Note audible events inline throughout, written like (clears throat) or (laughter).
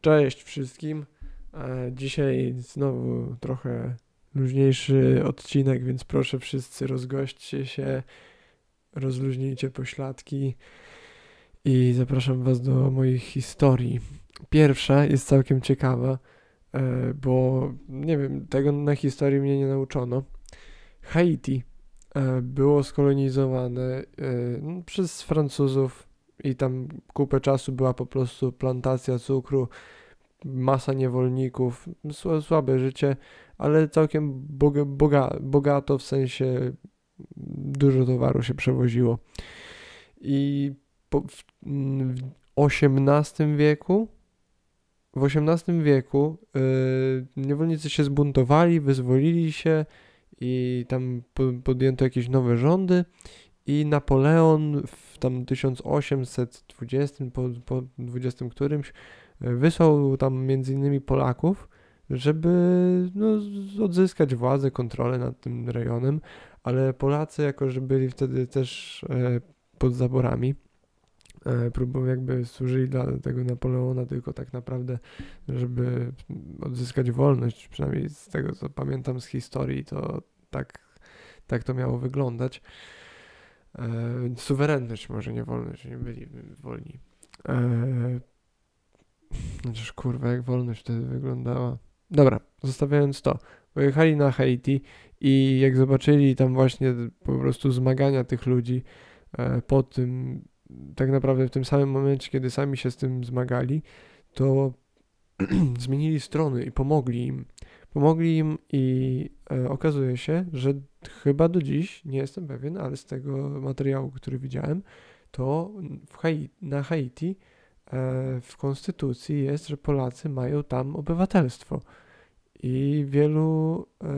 Cześć wszystkim. E, Dzisiaj znowu trochę luźniejszy odcinek, więc proszę wszyscy rozgośćcie się, rozluźnijcie pośladki i zapraszam Was do moich historii. Pierwsza jest całkiem ciekawa, e, bo nie wiem, tego na historii mnie nie nauczono. Haiti e, było skolonizowane przez Francuzów i tam kupę czasu była po prostu plantacja cukru, masa niewolników, sła- słabe życie, ale całkiem boga, boga, bogato w sensie dużo towaru się przewoziło. I po, w, w XVIII wieku w XVIII wieku yy, niewolnicy się zbuntowali, wyzwolili się i tam po, podjęto jakieś nowe rządy i Napoleon w tam 1820 po, po 20 którymś e, wysłał tam między innymi Polaków, żeby no, odzyskać władzę, kontrolę nad tym rejonem, ale Polacy, jako że byli wtedy też e, pod zaborami, e, próbą jakby służyli dla tego Napoleona tylko tak naprawdę, żeby odzyskać wolność, przynajmniej z tego co pamiętam z historii, to tak, tak to miało wyglądać. E, suwerenność, może nie wolność, nie byli wolni. E, chociaż kurwa, jak wolność wtedy wyglądała. Dobra, zostawiając to. Pojechali na Haiti i jak zobaczyli tam właśnie po prostu zmagania tych ludzi e, po tym, tak naprawdę w tym samym momencie, kiedy sami się z tym zmagali, to (clears throat) zmienili strony i pomogli im. Pomogli im i e, okazuje się, że chyba do dziś, nie jestem pewien, ale z tego materiału, który widziałem, to w Hai- na Haiti e, w konstytucji jest, że Polacy mają tam obywatelstwo. I wielu e,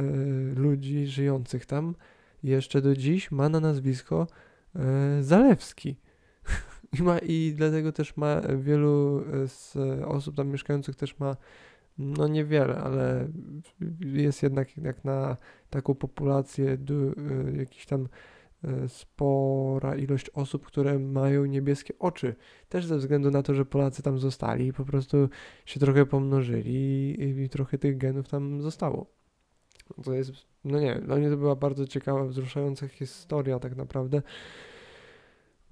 ludzi żyjących tam jeszcze do dziś ma na nazwisko e, Zalewski. (laughs) I, ma, I dlatego też ma wielu e, z osób tam mieszkających też ma no niewiele, ale jest jednak jak na taką populację du, y, jakiś tam y, spora ilość osób, które mają niebieskie oczy. Też ze względu na to, że Polacy tam zostali i po prostu się trochę pomnożyli i, i trochę tych genów tam zostało. To jest, no nie, dla mnie to była bardzo ciekawa, wzruszająca historia tak naprawdę.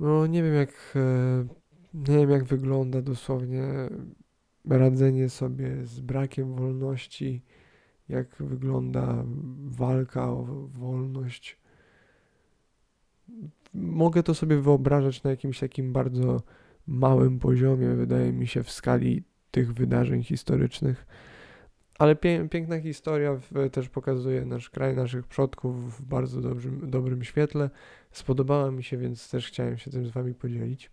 No nie wiem jak, e, nie wiem jak wygląda dosłownie radzenie sobie z brakiem wolności, jak wygląda walka o wolność. Mogę to sobie wyobrażać na jakimś takim bardzo małym poziomie, wydaje mi się, w skali tych wydarzeń historycznych. Ale piękna historia też pokazuje nasz kraj, naszych przodków w bardzo dobrym, dobrym świetle. Spodobała mi się, więc też chciałem się tym z Wami podzielić.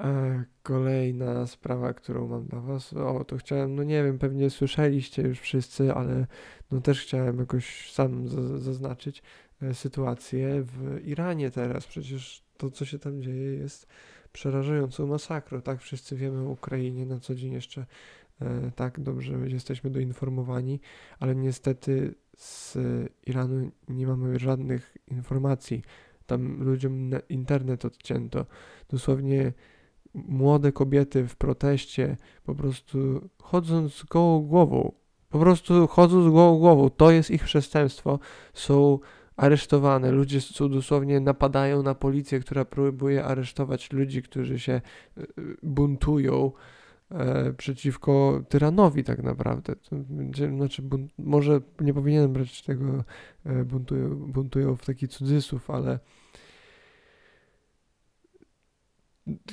E, Kolejna sprawa, którą mam dla Was, o to chciałem, no nie wiem, pewnie słyszeliście już wszyscy, ale no też chciałem jakoś sam za- zaznaczyć e, sytuację w Iranie teraz. Przecież to, co się tam dzieje, jest przerażającą masakrą. Tak, wszyscy wiemy o Ukrainie na co dzień jeszcze e, tak dobrze jesteśmy doinformowani, ale niestety z Iranu nie mamy żadnych informacji. Tam ludziom internet odcięto. Dosłownie młode kobiety w proteście, po prostu chodząc z gołą głową, po prostu chodzą z gołą głową, to jest ich przestępstwo, są aresztowane, ludzie są dosłownie napadają na policję, która próbuje aresztować ludzi, którzy się e, buntują e, przeciwko tyranowi tak naprawdę. To znaczy, może nie powinienem brać tego e, buntują, buntują w taki cudzysłów, ale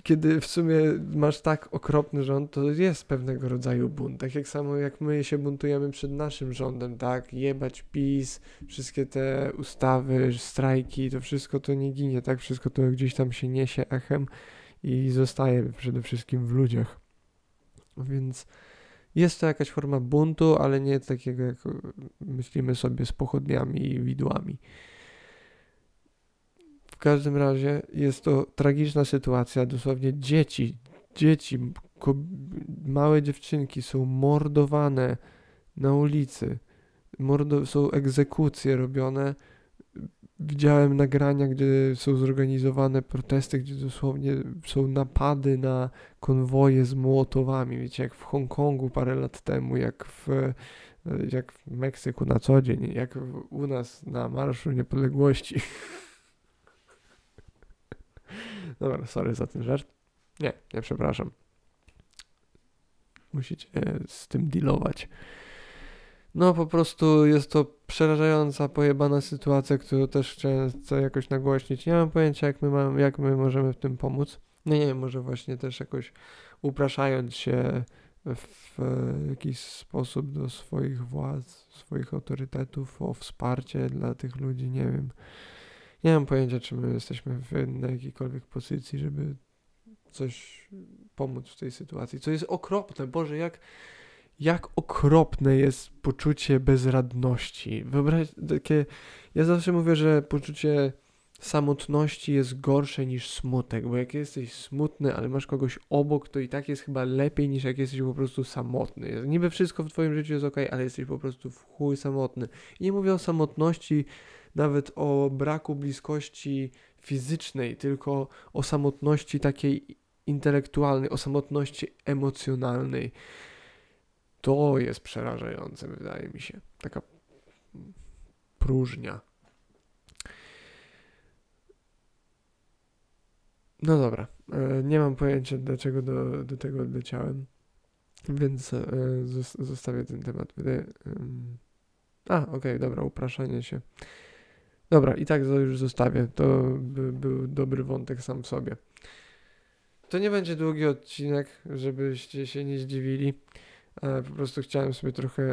kiedy w sumie masz tak okropny rząd, to jest pewnego rodzaju bunt. Tak jak samo jak my się buntujemy przed naszym rządem, tak? Jebać PiS, wszystkie te ustawy, strajki, to wszystko to nie ginie, tak? Wszystko to gdzieś tam się niesie echem i zostaje przede wszystkim w ludziach. Więc jest to jakaś forma buntu, ale nie takiego jak myślimy sobie z pochodniami i widłami. W każdym razie jest to tragiczna sytuacja. Dosłownie dzieci, dzieci, małe dziewczynki są mordowane na ulicy. Mordo- są egzekucje robione widziałem nagrania, gdzie są zorganizowane protesty, gdzie dosłownie są napady na konwoje z młotowami. Wiecie, jak w Hongkongu parę lat temu, jak w, jak w Meksyku na co dzień, jak u nas na Marszu Niepodległości. (laughs) Dobra, sorry za ten żart. Nie, nie przepraszam. Musicie z tym dealować. No po prostu jest to przerażająca, pojebana sytuacja, którą też chciałem jakoś nagłośnić. Nie mam pojęcia, jak my, jak my możemy w tym pomóc. No nie wiem, może właśnie też jakoś upraszając się w jakiś sposób do swoich władz, swoich autorytetów o wsparcie dla tych ludzi, nie wiem. Nie mam pojęcia, czy my jesteśmy w, na jakiejkolwiek pozycji, żeby coś pomóc w tej sytuacji, co jest okropne. Boże, jak jak okropne jest poczucie bezradności. Wyobraź takie. Ja zawsze mówię, że poczucie samotności jest gorsze niż smutek, bo jak jesteś smutny, ale masz kogoś obok, to i tak jest chyba lepiej niż jak jesteś po prostu samotny. Niby wszystko w twoim życiu jest ok, ale jesteś po prostu w chuj samotny. I nie mówię o samotności, nawet o braku bliskości fizycznej, tylko o samotności takiej intelektualnej, o samotności emocjonalnej. To jest przerażające, wydaje mi się. Taka próżnia. No dobra, e, nie mam pojęcia, dlaczego do, do tego odleciałem, więc e, zostawię ten temat. A, okej, okay, dobra, upraszanie się. Dobra, i tak to już zostawię. To by był dobry wątek sam w sobie. To nie będzie długi odcinek, żebyście się nie zdziwili. E, po prostu chciałem sobie trochę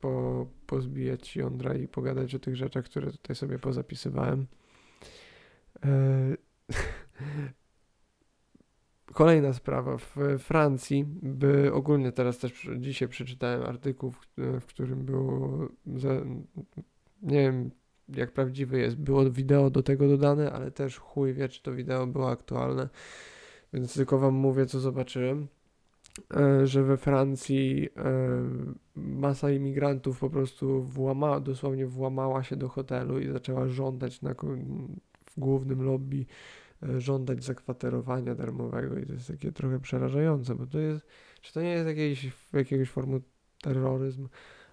po, pozbijać jądra i pogadać o tych rzeczach, które tutaj sobie pozapisywałem. E, (laughs) kolejna sprawa. W Francji, by ogólnie teraz też dzisiaj przeczytałem artykuł, w, którym było, za, nie wiem jak prawdziwy jest, było wideo do tego dodane, ale też chuj wie, czy to wideo było aktualne, więc tylko wam mówię, co zobaczyłem. E, że we Francji e, masa imigrantów po prostu włamała, dosłownie włamała się do hotelu i zaczęła żądać na, w głównym lobby e, żądać zakwaterowania darmowego. I to jest takie trochę przerażające, bo to jest, czy to nie jest jakiejś, jakiegoś formu terroryzm,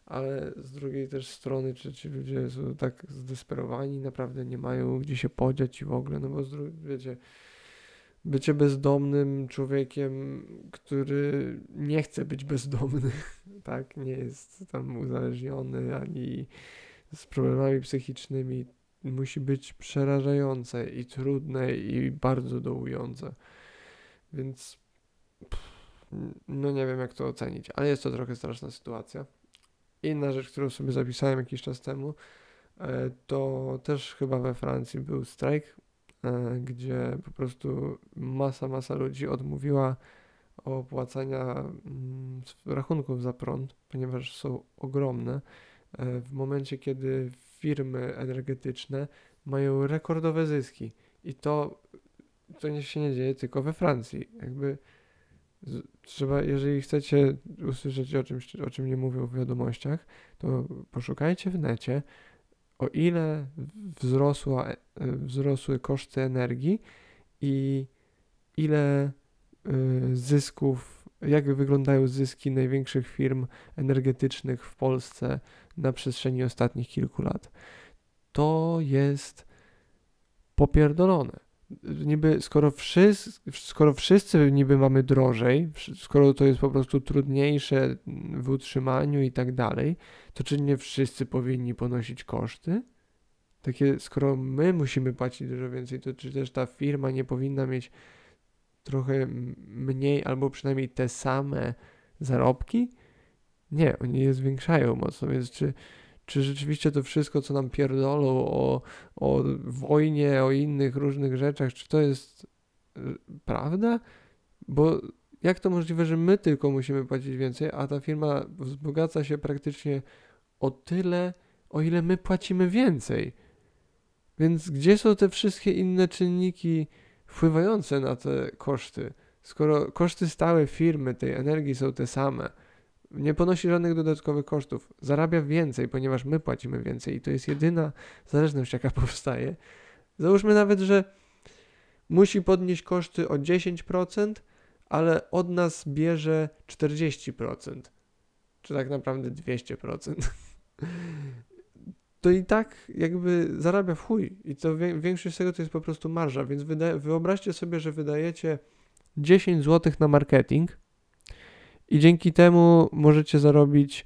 ale z drugiej też strony, czy ci ludzie są tak zdesperowani, naprawdę nie mają gdzie się podziać i w ogóle, no bo z drugiej, wiecie, bycie bezdomnym człowiekiem, który nie chce być bezdomny, (laughs) tak, nie jest tam uzależniony ani z problemami psychicznymi, musi być przerażające i trudne i bardzo dołujące. Więc no nie wiem jak to ocenić, ale jest to trochę straszna sytuacja. Inna rzecz, którą sobie zapisałem jakiś czas temu, e, to też chyba we Francji był strajk E, gdzie po prostu masa, masa ludzi odmówiła opłacania mm, rachunków za prąd, ponieważ są ogromne. E, w momencie, kiedy firmy energetyczne mają rekordowe zyski i to, to się nie dzieje tylko we Francji. Jakby trzeba, jeżeli chcecie usłyszeć o czymś, o czym nie mówią w wiadomościach, to poszukajcie w necie, o ile wzrosła, e, wzrosły koszty energii i ile y, zysków, jak wyglądają zyski największych firm energetycznych w Polsce na przestrzeni ostatnich kilku lat. To jest popierdolone niby skoro wszyscy, skoro wszyscy niby mamy drożej, skoro to jest po prostu trudniejsze w utrzymaniu i tak dalej, to czy nie wszyscy powinni ponosić koszty? Takie, skoro my musimy płacić dużo więcej, to czy też ta firma nie powinna mieć trochę mniej albo przynajmniej te same zarobki? Nie, oni je zwiększają mocno, więc czy czy rzeczywiście to wszystko, co nam pierdolą o, o wojnie, o innych różnych rzeczach, czy to jest y, prawda? Bo jak to możliwe, że my tylko musimy płacić więcej, a ta firma wzbogaca się praktycznie o tyle, o ile my płacimy więcej? Więc gdzie są te wszystkie inne czynniki wpływające na te koszty? Skoro koszty stałe firmy tej energii są te same, Nie ponosi żadnych dodatkowych kosztów. Zarabia więcej, ponieważ my płacimy więcej i to jest jedyna zależność, jaka (laughs) powstaje. Załóżmy nawet, że musi podnieść koszty o 10%, ale od nas bierze 40%, czy tak naprawdę 200%. (laughs) To i tak jakby zarabia w chuj. I to większość z tego to jest po prostu marża. Więc wyobraźcie sobie, że wydajecie 10 zł na marketing i dzięki temu możecie zarobić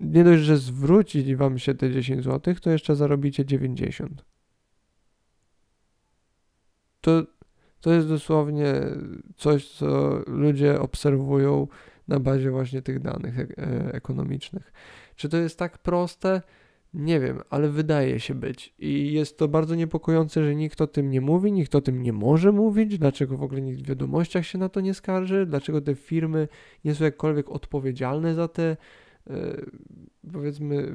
nie dość, że zwrócić wam się te 10 zł, to jeszcze zarobicie 90. To, to jest dosłownie coś, co ludzie obserwują na bazie właśnie tych danych e ekonomicznych. Czy to jest tak proste? Nie wiem, ale wydaje się być. I jest to bardzo niepokojące, że nikt o tym nie mówi, nikt o tym nie może mówić. Dlaczego w ogóle nikt w wiadomościach się na to nie skarży? Dlaczego te firmy nie są jakkolwiek odpowiedzialne za te, e, powiedzmy,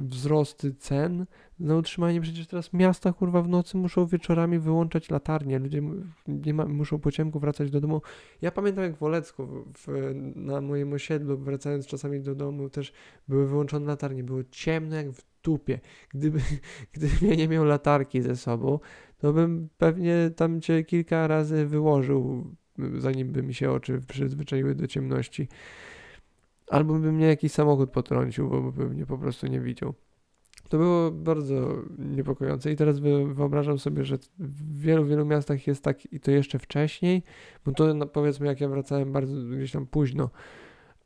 wzrosty cen na utrzymanie. Przecież teraz miasta kurwa w nocy muszą wieczorami wyłączać latarnie, ludzie nie ma, muszą po ciemku wracać do domu. Ja pamiętam jak w Olecku, w, na moim osiedlu, wracając czasami do domu, też były wyłączone latarnie, było ciemno jak w dupie. Gdyby, (laughs) gdybym ja nie miał latarki ze sobą, to bym pewnie tam cię kilka razy wyłożył, zanim by mi się oczy przyzwyczaiły do ciemności. Albo by mnie jakiś samochód potrącił, bo by mnie po prostu nie widział. To było bardzo niepokojące i teraz wyobrażam sobie, że w wielu, wielu miastach jest tak i to jeszcze wcześniej, bo to powiedzmy jak ja wracałem bardzo gdzieś tam późno,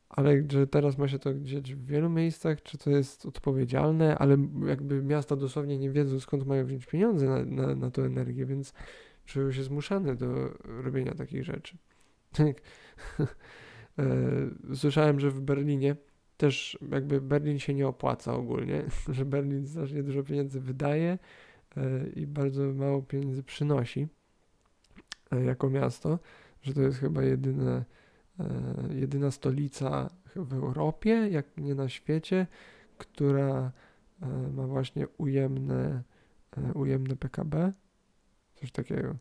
ale że teraz ma się to gdzieś w wielu miejscach, czy to jest odpowiedzialne, ale jakby miasta dosłownie nie wiedzą skąd mają wziąć pieniądze na, na, na tą energię, więc czują się zmuszane do robienia takich rzeczy. (laughs) E, słyszałem, że w Berlinie też jakby Berlin się nie opłaca ogólnie, (laughs) że Berlin strasznie dużo pieniędzy wydaje e, i bardzo mało pieniędzy przynosi e, jako miasto, że to jest chyba jedyne, jedyna stolica w Europie, jak nie na świecie, która ma właśnie ujemne, ujemne PKB, coś takiego.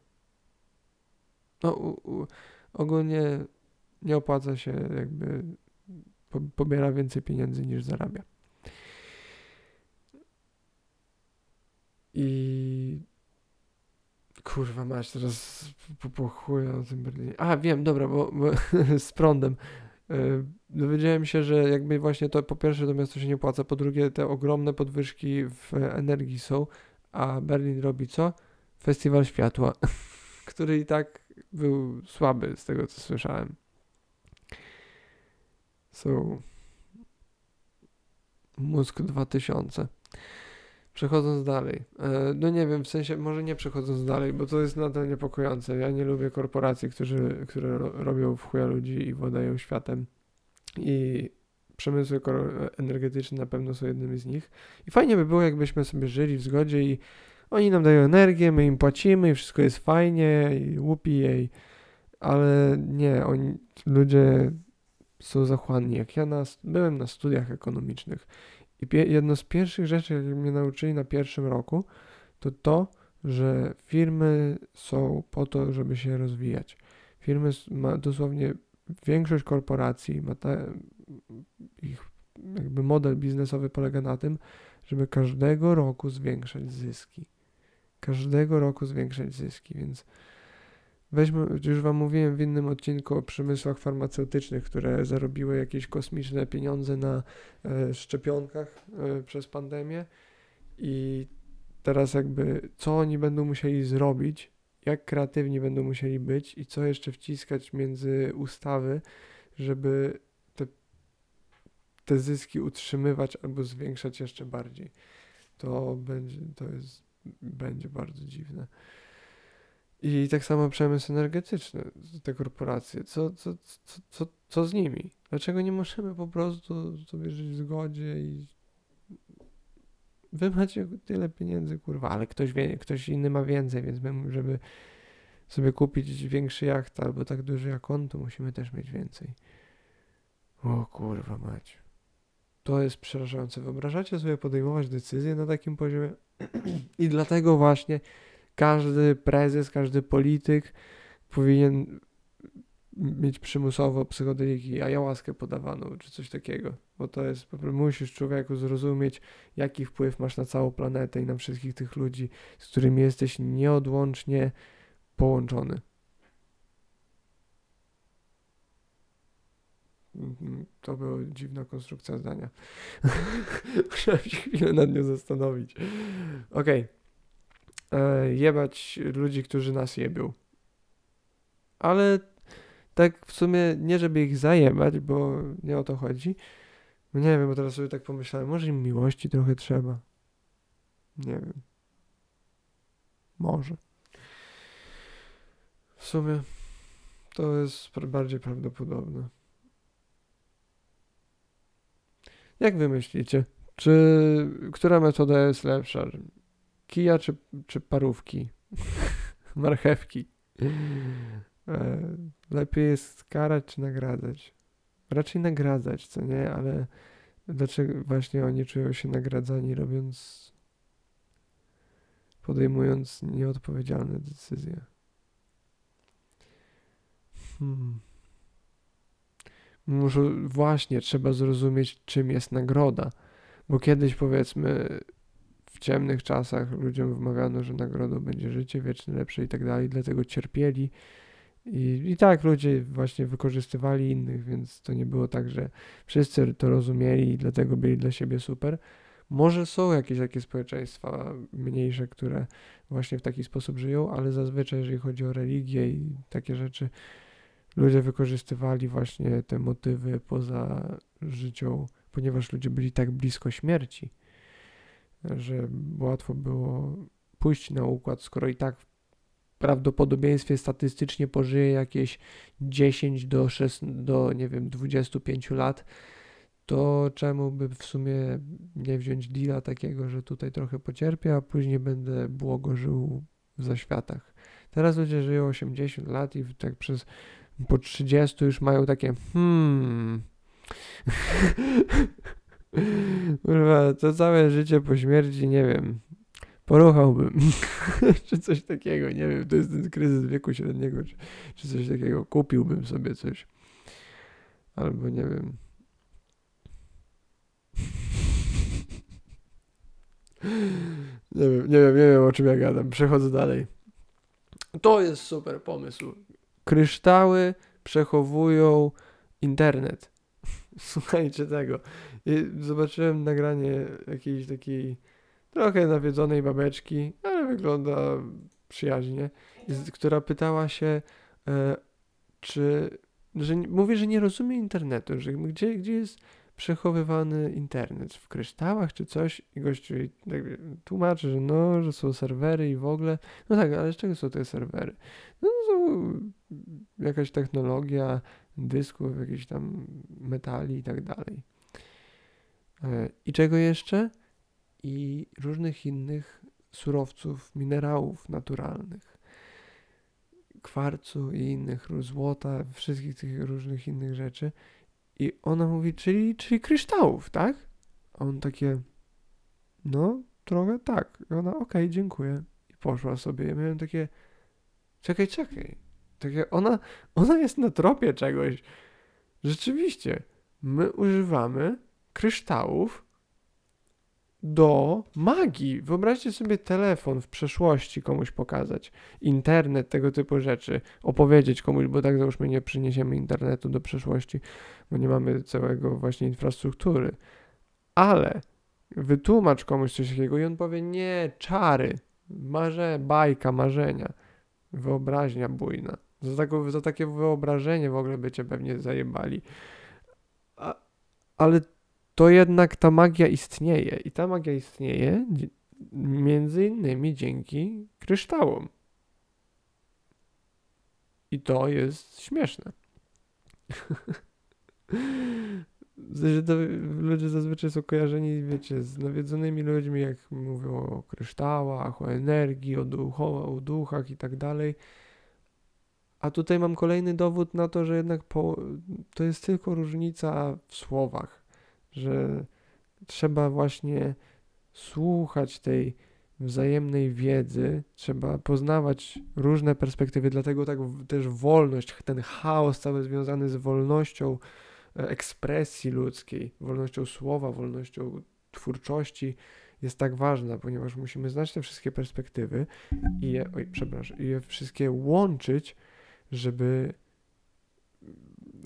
No, u, u, ogólnie nie opłaca się, jakby pobiera więcej pieniędzy niż zarabia. I kurwa masz teraz pochuję o tym Berlinie. A, wiem, dobra, bo, bo (laughs) z prądem. Yy, dowiedziałem się, że jakby właśnie to po pierwsze to miasto się nie płaca, po drugie te ogromne podwyżki w energii są, a Berlin robi co? Festiwal Światła, (laughs) który i tak był słaby z tego co słyszałem. So, mózg 2000. Przechodząc dalej. E, no nie wiem, w sensie, może nie przechodząc dalej, bo to jest nadal niepokojące. Ja nie lubię korporacji, którzy, które robią w chuja ludzi i władają światem. I przemysły energetyczne na pewno są jednymi z nich. I fajnie by było, jakbyśmy sobie żyli w zgodzie i oni nam dają energię, my im płacimy i wszystko jest fajnie i łupi jej. Ale nie, oni, ludzie są zachłanni. Jak ja na, byłem na studiach ekonomicznych i pie, jedno z pierwszych rzeczy, jakie mnie nauczyli na pierwszym roku, to to, że firmy są po to, żeby się rozwijać. Firmy ma dosłownie większość korporacji, ma ta, ich jakby model biznesowy polega na tym, żeby każdego roku zwiększać zyski. Każdego roku zwiększać zyski, więc Weźmy, już Wam mówiłem w innym odcinku o przemysłach farmaceutycznych, które zarobiły jakieś kosmiczne pieniądze na e, szczepionkach e, przez pandemię i teraz jakby co oni będą musieli zrobić, jak kreatywni będą musieli być i co jeszcze wciskać między ustawy, żeby te, te zyski utrzymywać albo zwiększać jeszcze bardziej. To będzie, to jest, będzie bardzo dziwne. I tak samo przemysł energetyczny, te korporacje. Co, co, co, co, co z nimi? Dlaczego nie możemy po prostu sobie żyć w zgodzie i wy macie tyle pieniędzy, kurwa, ale ktoś, wie, ktoś inny ma więcej, więc my, żeby sobie kupić większy jacht albo tak duży jak on, to musimy też mieć więcej. O kurwa mać. To jest przerażające. Wyobrażacie sobie podejmować decyzje na takim poziomie? (clears throat) I dlatego właśnie każdy prezes, każdy polityk powinien mieć przymusowo psychodeliki, ayahuaskę podawaną, czy coś takiego. Bo to jest, musisz człowieku zrozumieć, jaki wpływ masz na całą planetę i na wszystkich tych ludzi, z którymi jesteś nieodłącznie połączony. Mhm, to była dziwna konstrukcja zdania. (laughs) Musiałem się chwilę nad nią zastanowić. Okej. Okay. Jebać ludzi, którzy nas jebią. Ale tak w sumie nie żeby ich zajebać, bo nie o to chodzi. No nie wiem, bo teraz sobie tak pomyślałem, może im miłości trochę trzeba. Nie wiem. Może. W sumie to jest bardziej prawdopodobne. Jak wy myślicie? Czy która metoda jest lepsza? Kija czy, czy parówki? (laughs) Marchewki. E, lepiej jest karać czy nagradzać? Raczej nagradzać, co nie? Ale dlaczego właśnie oni czują się nagradzani, robiąc, podejmując nieodpowiedzialne decyzje? Hmm. Muszę, właśnie, trzeba zrozumieć, czym jest nagroda. Bo kiedyś, powiedzmy, w ciemnych czasach ludziom wmawiano, że nagrodą będzie życie wieczne, lepsze i tak dalej, dlatego cierpieli. I, I tak ludzie właśnie wykorzystywali innych, więc to nie było tak, że wszyscy to rozumieli i dlatego byli dla siebie super. Może są jakieś takie społeczeństwa mniejsze, które właśnie w taki sposób żyją, ale zazwyczaj, jeżeli chodzi o religię i takie rzeczy, ludzie wykorzystywali właśnie te motywy poza życią, ponieważ ludzie byli tak blisko śmierci, że łatwo było pójść na układ, skoro i tak w prawdopodobieństwie statystycznie pożyje jakieś 10 do, 6, do nie wiem, 25 lat, to czemu by w sumie nie wziąć deala takiego, że tutaj trochę pocierpię, a później będę błogo żył w zaświatach. Teraz ludzie żyją 80 lat i tak przez po 30 już mają takie hmm. (laughs) Kurwa, to całe życie po śmierci, nie wiem, poruchałbym, (laughs) czy coś takiego, nie wiem, to jest ten kryzys wieku średniego, czy, czy coś takiego, kupiłbym sobie coś, albo nie wiem. (laughs) Nie wiem, nie wiem, nie wiem o czym ja gadam. Przechodzę dalej. To jest super pomysł kryształy przechowują internet. (laughs) Słuchajcie tego. I zobaczyłem nagranie jakiejś takiej trochę nawiedzonej babeczki, ale wygląda przyjaźnie, która pytała się, e, czy, że mówi, że nie rozumie internetu, że gdzie, gdzie jest przechowywany internet w kryształach czy coś i gościu tłumaczy, że no, że są serwery i w ogóle. No tak, ale z czego są te serwery? No są jakaś technologia dysków, jakichś tam metali i tak dalej. E, I czego jeszcze? I różnych innych surowców, minerałów naturalnych. Kwarcu i innych, złota, wszystkich tych różnych innych rzeczy. I ona mówi, czyli, czyli kryształów, tak? A on takie, no, trochę tak. I ona, okej, okay, dziękuję. I poszła sobie. Ja miałem takie, czekaj, czekaj. Takie, ona, ona jest na tropie czegoś. Rzeczywiście, my używamy kryształów do magii. Wyobraźcie sobie telefon w przeszłości komuś pokazać, internet, tego typu rzeczy, opowiedzieć komuś, bo tak załóżmy nie przyniesiemy internetu do przeszłości, bo nie mamy całego właśnie infrastruktury. Ale wytłumacz komuś coś takiego i on powie nie, czary, marze, bajka, marzenia, wyobraźnia bujna. Za, taką, za takie wyobrażenie w ogóle by cię pewnie zajebali. A, ale to jednak ta magia istnieje. I ta magia istnieje między innymi dzięki kryształom. I to jest śmieszne. (laughs) to ludzie zazwyczaj są kojarzeni, wiecie, z nawiedzonymi ludźmi, jak mówią o kryształach, o energii, o, ducho, o duchach i tak dalej. A tutaj mam kolejny dowód na to, że jednak po, to jest tylko różnica w słowach że trzeba właśnie słuchać tej wzajemnej wiedzy, trzeba poznawać różne perspektywy, dlatego tak też wolność, ten chaos cały związany z wolnością e, ekspresji ludzkiej, wolnością słowa, wolnością twórczości jest tak ważna, ponieważ musimy znać te wszystkie perspektywy i je, oj, przepraszam, i je wszystkie łączyć, żeby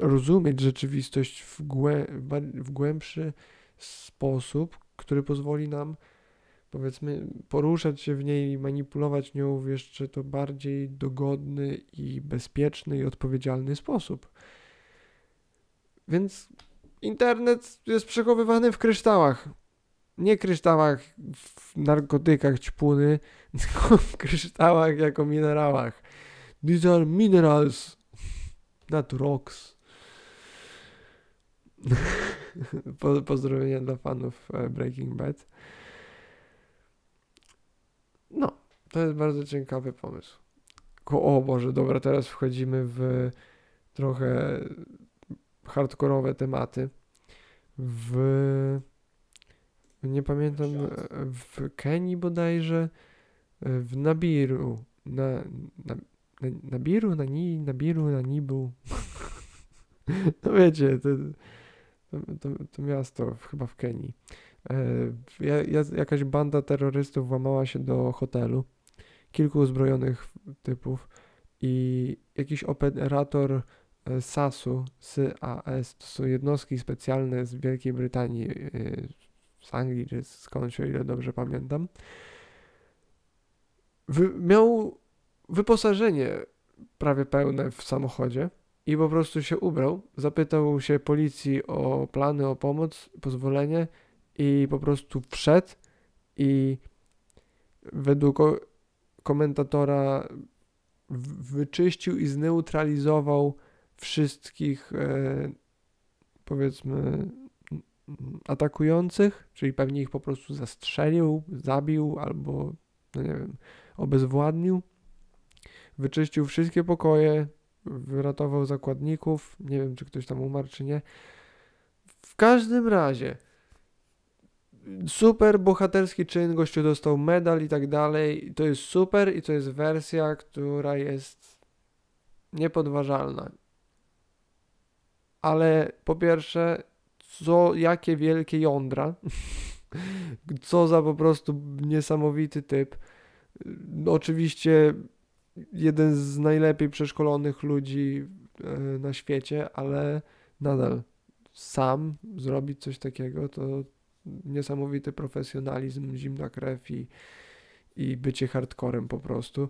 rozumieć rzeczywistość w, głę, w głębszy sposób, który pozwoli nam powiedzmy, poruszać się w niej i manipulować nią w jeszcze to bardziej dogodny i bezpieczny i odpowiedzialny sposób. Więc internet jest przechowywany w kryształach. Nie kryształach w narkotykach ćpuny, (laughs) tylko w kryształach jako minerałach. These are minerals, not rocks. (laughs) Pozdrowienia dla fanów e, Breaking Bad. No, to jest bardzo ciekawy pomysł. O Boże, dobra, teraz wchodzimy w trochę hardkorowe tematy. W nie pamiętam, w Kenii bodajże, w Nabiru, na, na, na Nabiru, na Ni, Nabiru, na Nibu. (laughs) no wiecie, to, to, to, miasto chyba w Kenii. E, jakaś banda terrorystów włamała się do hotelu, kilku uzbrojonych typów i jakiś operator e, SAS-u, SAS, to są jednostki specjalne z Wielkiej Brytanii, e, z Anglii, czy skądś, o ile dobrze pamiętam, wy, miał wyposażenie prawie pełne w samochodzie i po prostu się ubrał, zapytał się policji o plany, o pomoc, pozwolenie i po prostu wszedł i według komentatora wyczyścił i zneutralizował wszystkich e, powiedzmy atakujących, czyli pewnie ich po prostu zastrzelił, zabił albo no nie wiem, obezwładnił. Wyczyścił wszystkie pokoje, wyratował zakładników. Nie wiem, czy ktoś tam umarł, czy nie. W każdym razie super bohaterski czyn, gościu dostał medal i tak dalej. To jest super i to jest wersja, która jest niepodważalna. Ale po pierwsze, co, jakie wielkie jądra, (laughs) co za po prostu niesamowity typ. Oczywiście jeden z najlepiej przeszkolonych ludzi e, na świecie, ale nadal sam zrobić coś takiego, to niesamowity profesjonalizm, zimna krew i, i bycie hardcorem po prostu.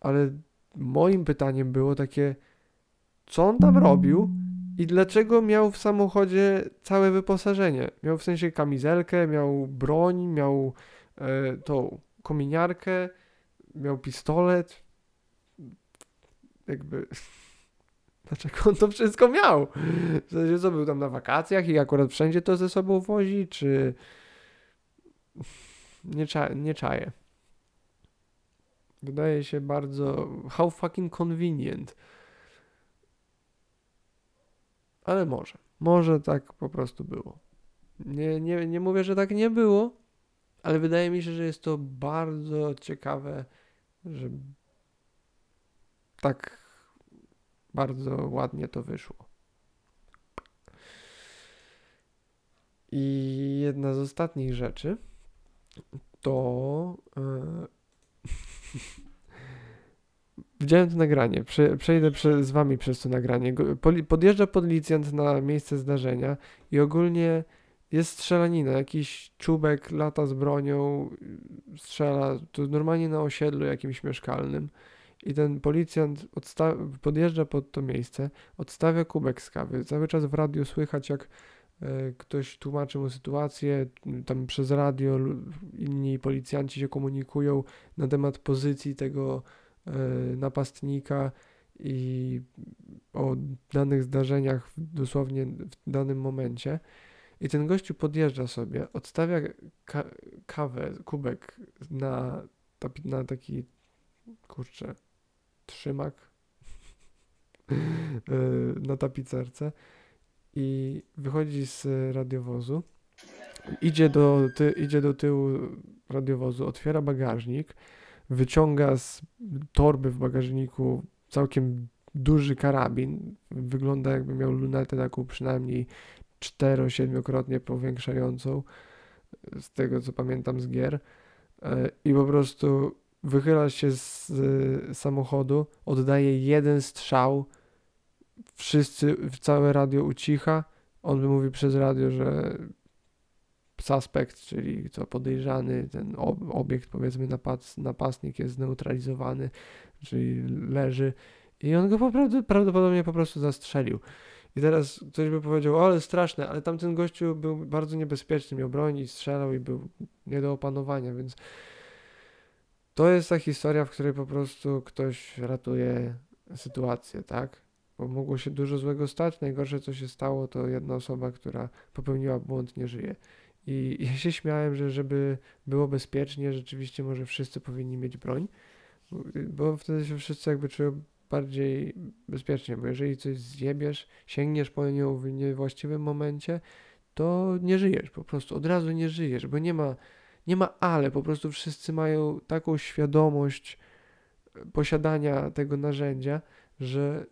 Ale moim pytaniem było takie, co on tam robił i dlaczego miał w samochodzie całe wyposażenie? Miał w sensie kamizelkę, miał broń, miał e, tą kominiarkę, miał pistolet. Jakby (laughs) Dlaczego on to wszystko miał? W sensie, co był tam na wakacjach i akurat wszędzie to ze sobą wozi, czy... (laughs) Nie, cza nie czaję. Wydaje się bardzo... How fucking convenient. Ale może. Może tak po prostu było. Nie, nie, nie mówię, że tak nie było, ale wydaje mi się, że jest to bardzo ciekawe, że tak bardzo ładnie to wyszło. I jedna z ostatnich rzeczy to. Yy... (laughs) Widziałem to nagranie. Prze, przejdę prze, z wami przez to nagranie. Podjeżdża policjant na miejsce zdarzenia i ogólnie jest strzelanina. Jakiś czubek lata z bronią, strzela. To normalnie na osiedlu jakimś mieszkalnym. I ten policjant podjeżdża pod to miejsce, odstawia kubek z kawy. Cały czas w radiu słychać, jak e, ktoś tłumaczy mu sytuację, tam przez radio inni policjanci się komunikują na temat pozycji tego e, napastnika i o danych zdarzeniach dosłownie w danym momencie. I ten gościu podjeżdża sobie, odstawia ka kawę, kubek na, na taki kurczę, trzymak (laughs) e, na tapicerce i wychodzi z radiowozu idzie do, ty, idzie do tyłu radiowozu, otwiera bagażnik, wyciąga z torby w bagażniku całkiem duży karabin. Wygląda jakby miał lunetę taką przynajmniej 4-7-krotnie powiększającą, z tego co pamiętam z gier. E, I po prostu wychyla się z samochodu, oddaje jeden strzał, wszyscy, całe radio ucicha. On mówi przez radio, że suspekt, czyli co podejrzany, ten obiekt, powiedzmy napad, napastnik jest zneutralizowany, czyli leży i on go prawdopodobnie po prostu zastrzelił. I teraz ktoś by powiedział, o ale straszne, ale tamten gościu był bardzo niebezpieczny, miał broń i strzelał i był nie do opanowania, więc to jest ta historia, w której po prostu ktoś ratuje sytuację, tak? Bo mogło się dużo złego stać. Najgorsze, co się stało, to jedna osoba, która popełniła błąd, nie żyje. I ja się śmiałem, że żeby było bezpiecznie, rzeczywiście może wszyscy powinni mieć broń, bo wtedy się wszyscy jakby czują bardziej bezpiecznie, bo jeżeli coś zjebiesz, sięgniesz po nią w niewłaściwym momencie, to nie żyjesz, po prostu od razu nie żyjesz, bo nie ma, nie ma ale, po prostu wszyscy mają taką świadomość posiadania tego narzędzia, że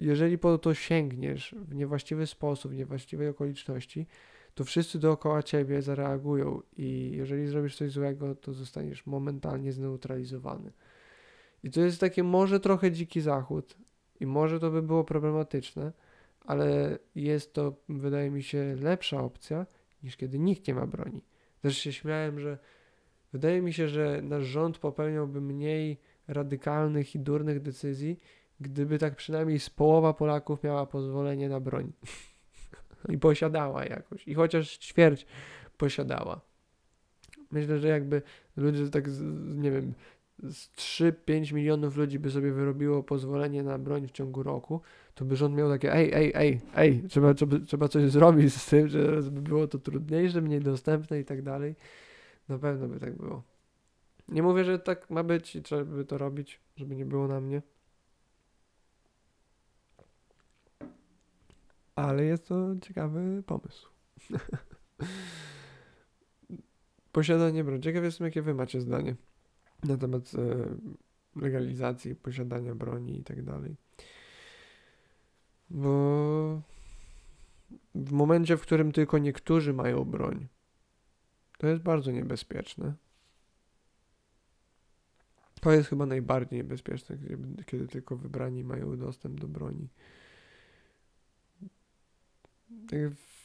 jeżeli po to sięgniesz w niewłaściwy sposób, w niewłaściwej okoliczności, to wszyscy dookoła ciebie zareagują i jeżeli zrobisz coś złego, to zostaniesz momentalnie zneutralizowany. I to jest takie może trochę dziki zachód i może to by było problematyczne, ale jest to, wydaje mi się, lepsza opcja niż kiedy nikt nie ma broni. Też się śmiałem, że wydaje mi się, że nasz rząd popełniałby mniej radykalnych i durnych decyzji, gdyby tak przynajmniej z połowa Polaków miała pozwolenie na broń. (laughs) I posiadała jakoś. I chociaż ćwierć posiadała. Myślę, że jakby ludzie tak, nie wiem, z 3-5 milionów ludzi by sobie wyrobiło pozwolenie na broń w ciągu roku, to by rząd miał takie ej, ej, ej, ej, trzeba, trzeba, trzeba coś zrobić z tym, że by było to trudniejsze, mniej dostępne i tak dalej. Na pewno by tak było. Nie mówię, że tak ma być i trzeba by to robić, żeby nie było na mnie. Ale jest to ciekawy pomysł. (laughs) Posiadanie broni. Ciekaw jestem, jakie wy macie zdanie na temat e, legalizacji posiadania broni i tak dalej. Bo w momencie, w którym tylko niektórzy mają broń, to jest bardzo niebezpieczne. To jest chyba najbardziej niebezpieczne, kiedy, tylko wybrani mają dostęp do broni. Tak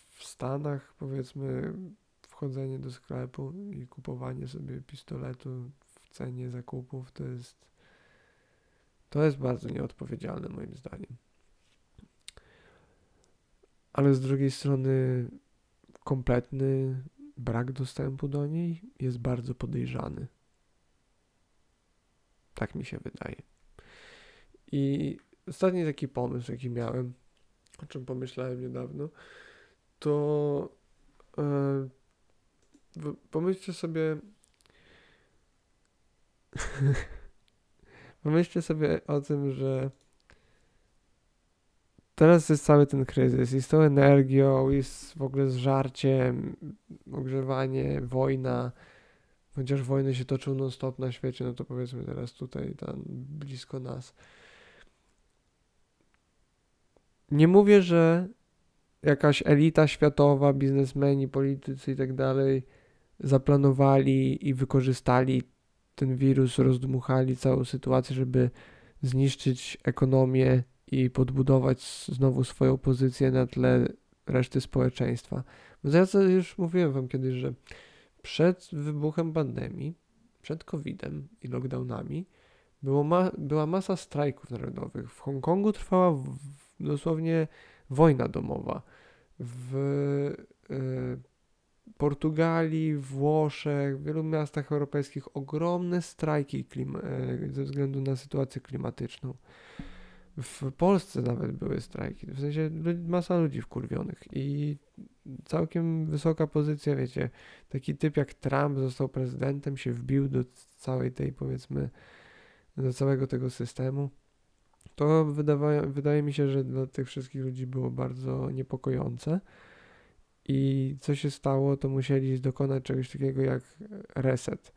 w Stanach, powiedzmy, wchodzenie do sklepu i kupowanie sobie pistoletu cenie zakupów to jest to jest bardzo nieodpowiedzialne moim zdaniem. Ale z drugiej strony kompletny brak dostępu do niej jest bardzo podejrzany. Tak mi się wydaje. I ostatni taki pomysł, jaki miałem, o czym pomyślałem niedawno, to yy, pomyślcie sobie, (laughs) Pomyślcie sobie o tym, że teraz jest cały ten kryzys i z tą energią, i z w ogóle z żarciem, ogrzewanie, wojna. Chociaż wojny się toczą non-stop na świecie, no to powiedzmy teraz tutaj, tam blisko nas. Nie mówię, że jakaś elita światowa, biznesmeni, politycy i tak dalej zaplanowali i wykorzystali ten wirus rozdmuchali całą sytuację, żeby zniszczyć ekonomię i podbudować znowu swoją pozycję na tle reszty społeczeństwa. Bo ja już mówiłem wam kiedyś, że przed wybuchem pandemii, przed COVID-em i lockdownami było ma, była masa strajków narodowych. W Hongkongu trwała w, w, dosłownie wojna domowa. W y, Portugalii, Włoszech, w wielu miastach europejskich ogromne strajki e, ze względu na sytuację klimatyczną. W Polsce nawet były strajki, w sensie masa ludzi wkurwionych i całkiem wysoka pozycja, wiecie, taki typ jak Trump został prezydentem, się wbił do całej tej, powiedzmy, do całego tego systemu. To wydawa- wydaje mi się, że dla tych wszystkich ludzi było bardzo niepokojące. I co się stało, to musieli dokonać czegoś takiego jak reset.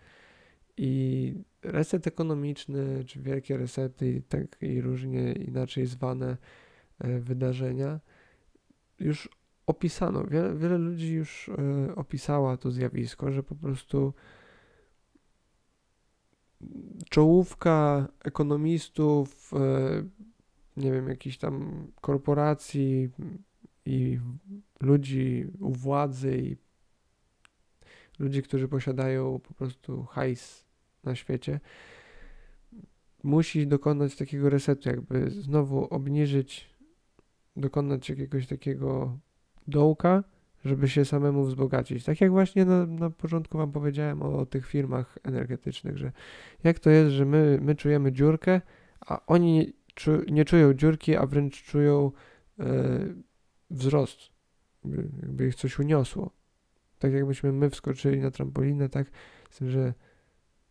I reset ekonomiczny, czy wielkie resety, i tak i różnie inaczej zwane e, wydarzenia, już opisano. Wiele, wiele ludzi już e, opisała to zjawisko, że po prostu czołówka ekonomistów, e, nie wiem, jakichś tam korporacji i ludzi u władzy i ludzi, którzy posiadają po prostu hajs na świecie, musi dokonać takiego resetu, jakby znowu obniżyć, dokonać jakiegoś takiego dołka, żeby się samemu wzbogacić. Tak jak właśnie na, na początku Wam powiedziałem o, o tych firmach energetycznych, że jak to jest, że my, my czujemy dziurkę, a oni nie, czu, nie czują dziurki, a wręcz czują e, wzrost, jakby ich coś uniosło. Tak jakbyśmy my wskoczyli na trampolinę, tak, z tym, że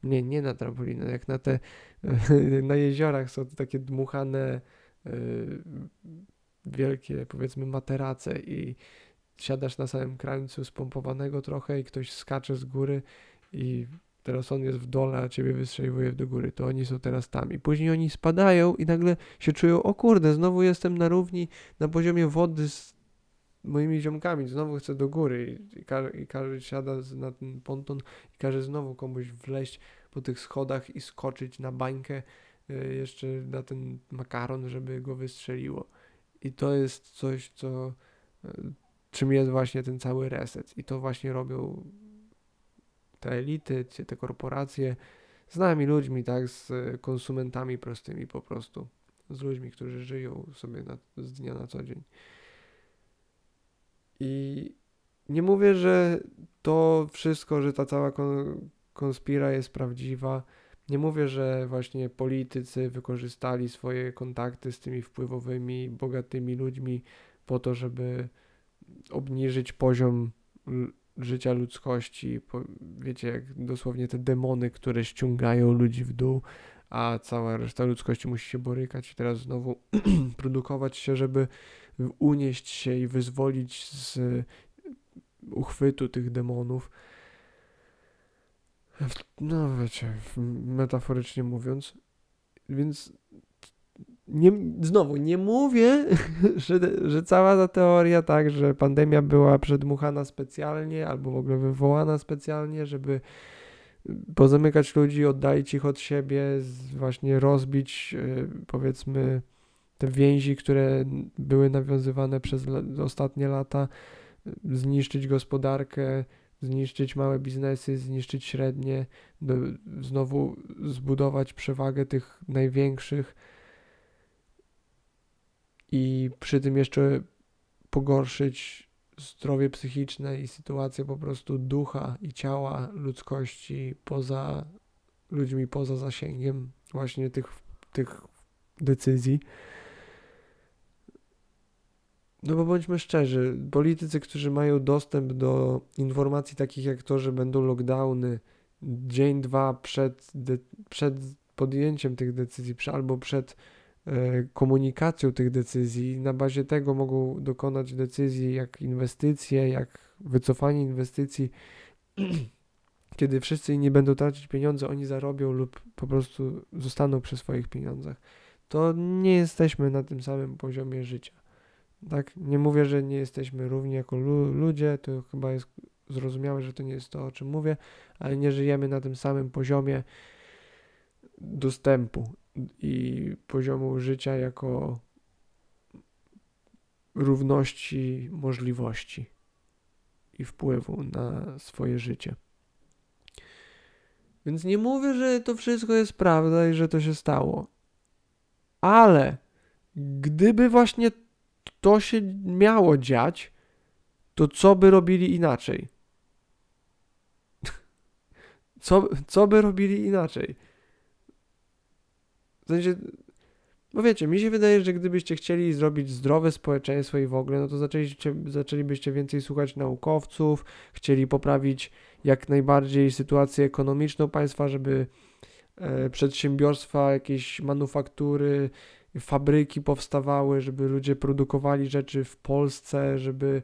nie, nie na trampolinę, jak na te, (laughs) na jeziorach są takie dmuchane e, wielkie, powiedzmy, materace i siadasz na samym krańcu spompowanego trochę i ktoś skacze z góry i teraz on jest w dole, a ciebie wystrzeliwuje do góry, to oni są teraz tam. I później oni spadają i nagle się czują, o kurde, znowu jestem na równi, na poziomie wody z moimi ziomkami, znowu chcę do góry i, każdy, i każdy siada na ten ponton i każe znowu komuś wleźć po tych schodach i skoczyć na bańkę y, jeszcze na ten makaron, żeby go wystrzeliło. I to jest coś, co y, czym jest właśnie ten cały reset. I to właśnie robią te elity, te korporacje z nami ludźmi, tak, z konsumentami prostymi po prostu, z ludźmi, którzy żyją sobie na, z dnia na co dzień. I nie mówię, że to wszystko, że ta cała konspira jest prawdziwa. Nie mówię, że właśnie politycy wykorzystali swoje kontakty z tymi wpływowymi, bogatymi ludźmi po to, żeby obniżyć poziom życia ludzkości. Wiecie, jak dosłownie te demony, które ściągają ludzi w dół, a cała reszta ludzkości musi się borykać i teraz znowu (clears throat) produkować się, żeby unieść się i wyzwolić z uchwytu tych demonów. No wiecie, metaforycznie mówiąc. Więc nie, znowu, nie mówię, (laughs) że, że cała ta teoria, tak, że pandemia była przedmuchana specjalnie albo w ogóle wywołana specjalnie, żeby pozamykać ludzi, oddalić ich od siebie, właśnie rozbić, e, powiedzmy, te więzi, które były nawiązywane przez ostatnie lata, zniszczyć gospodarkę, zniszczyć małe biznesy, zniszczyć średnie, znowu zbudować przewagę tych największych i przy tym jeszcze pogorszyć zdrowie psychiczne i sytuację po prostu ducha i ciała ludzkości poza ludźmi, poza zasięgiem właśnie tych, tych decyzji. No bo bądźmy szczerzy, politycy, którzy mają dostęp do informacji takich jak to, że będą lockdowny dzień, dwa przed, przed podjęciem tych decyzji, albo przed e, komunikacją tych decyzji, na bazie tego mogą dokonać decyzji jak inwestycje, jak wycofanie inwestycji. (clears throat) Kiedy wszyscy inni będą tracić pieniądze, oni zarobią lub po prostu zostaną przy swoich pieniądzach. To nie jesteśmy na tym samym poziomie życia. Tak, nie mówię, że nie jesteśmy równi jako lu ludzie, to chyba jest zrozumiałe, że to nie jest to, o czym mówię, ale nie żyjemy na tym samym poziomie dostępu i poziomu życia jako równości możliwości i wpływu na swoje życie. Więc nie mówię, że to wszystko jest prawda i że to się stało. Ale gdyby właśnie to się miało dziać, to co by robili inaczej? (laughs) Co, co by robili inaczej? W sensie, no wiecie, mi się wydaje, że gdybyście chcieli zrobić zdrowe społeczeństwo i w ogóle, no to zaczęliście, zaczęlibyście więcej słuchać naukowców, chcieli poprawić jak najbardziej sytuację ekonomiczną państwa, żeby e, przedsiębiorstwa, jakieś manufaktury, fabryki powstawały, żeby ludzie produkowali rzeczy w Polsce, żeby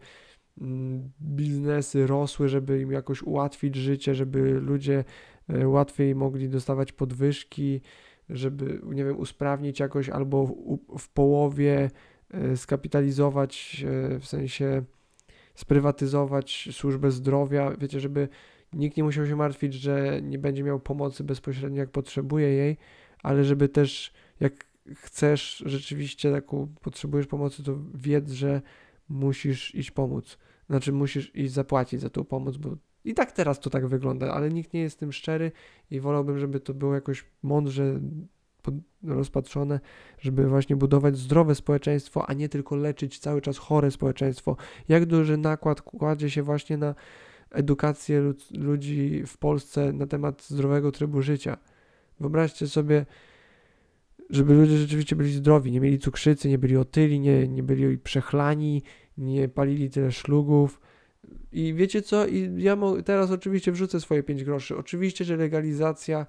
mm, biznesy rosły, żeby im jakoś ułatwić życie, żeby ludzie e, łatwiej mogli dostawać podwyżki, żeby, nie wiem, usprawnić jakoś albo w, w połowie e, skapitalizować, e, w sensie sprywatyzować służbę zdrowia, wiecie, żeby nikt nie musiał się martwić, że nie będzie miał pomocy bezpośrednio, jak potrzebuje jej, ale żeby też, jak chcesz rzeczywiście taką, potrzebujesz pomocy, to wiedz, że musisz iść pomóc. Znaczy, musisz iść zapłacić za tą pomoc, bo i tak teraz to tak wygląda, ale nikt nie jest tym szczery i wolałbym, żeby to było jakoś mądrze rozpatrzone, żeby właśnie budować zdrowe społeczeństwo, a nie tylko leczyć cały czas chore społeczeństwo. Jak duży nakład kładzie się właśnie na edukację ludzi w Polsce na temat zdrowego trybu życia. Wyobraźcie sobie, żeby ludzie rzeczywiście byli zdrowi, nie mieli cukrzycy, nie byli otyli, nie, nie byli przechlani, nie palili tyle szlugów. I wiecie co? I ja teraz oczywiście wrzucę swoje 5 groszy. Oczywiście, że legalizacja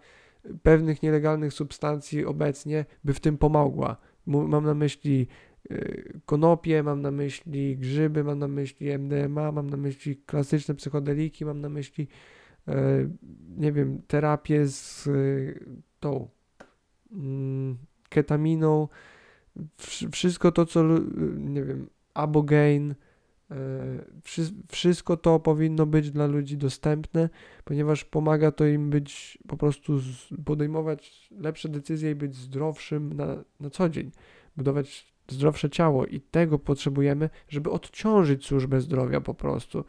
pewnych nielegalnych substancji obecnie by w tym pomogła. Mam na myśli y, konopie, mam na myśli grzyby, mam na myśli MDMA, mam na myśli klasyczne psychodeliki, mam na myśli y, nie wiem, terapię z y, tą ketaminą, wszystko to, co nie wiem, abogain, wszystko to powinno być dla ludzi dostępne, ponieważ pomaga to im być po prostu podejmować lepsze decyzje i być zdrowszym na, na co dzień, budować zdrowsze ciało i tego potrzebujemy, żeby odciążyć służbę zdrowia po prostu.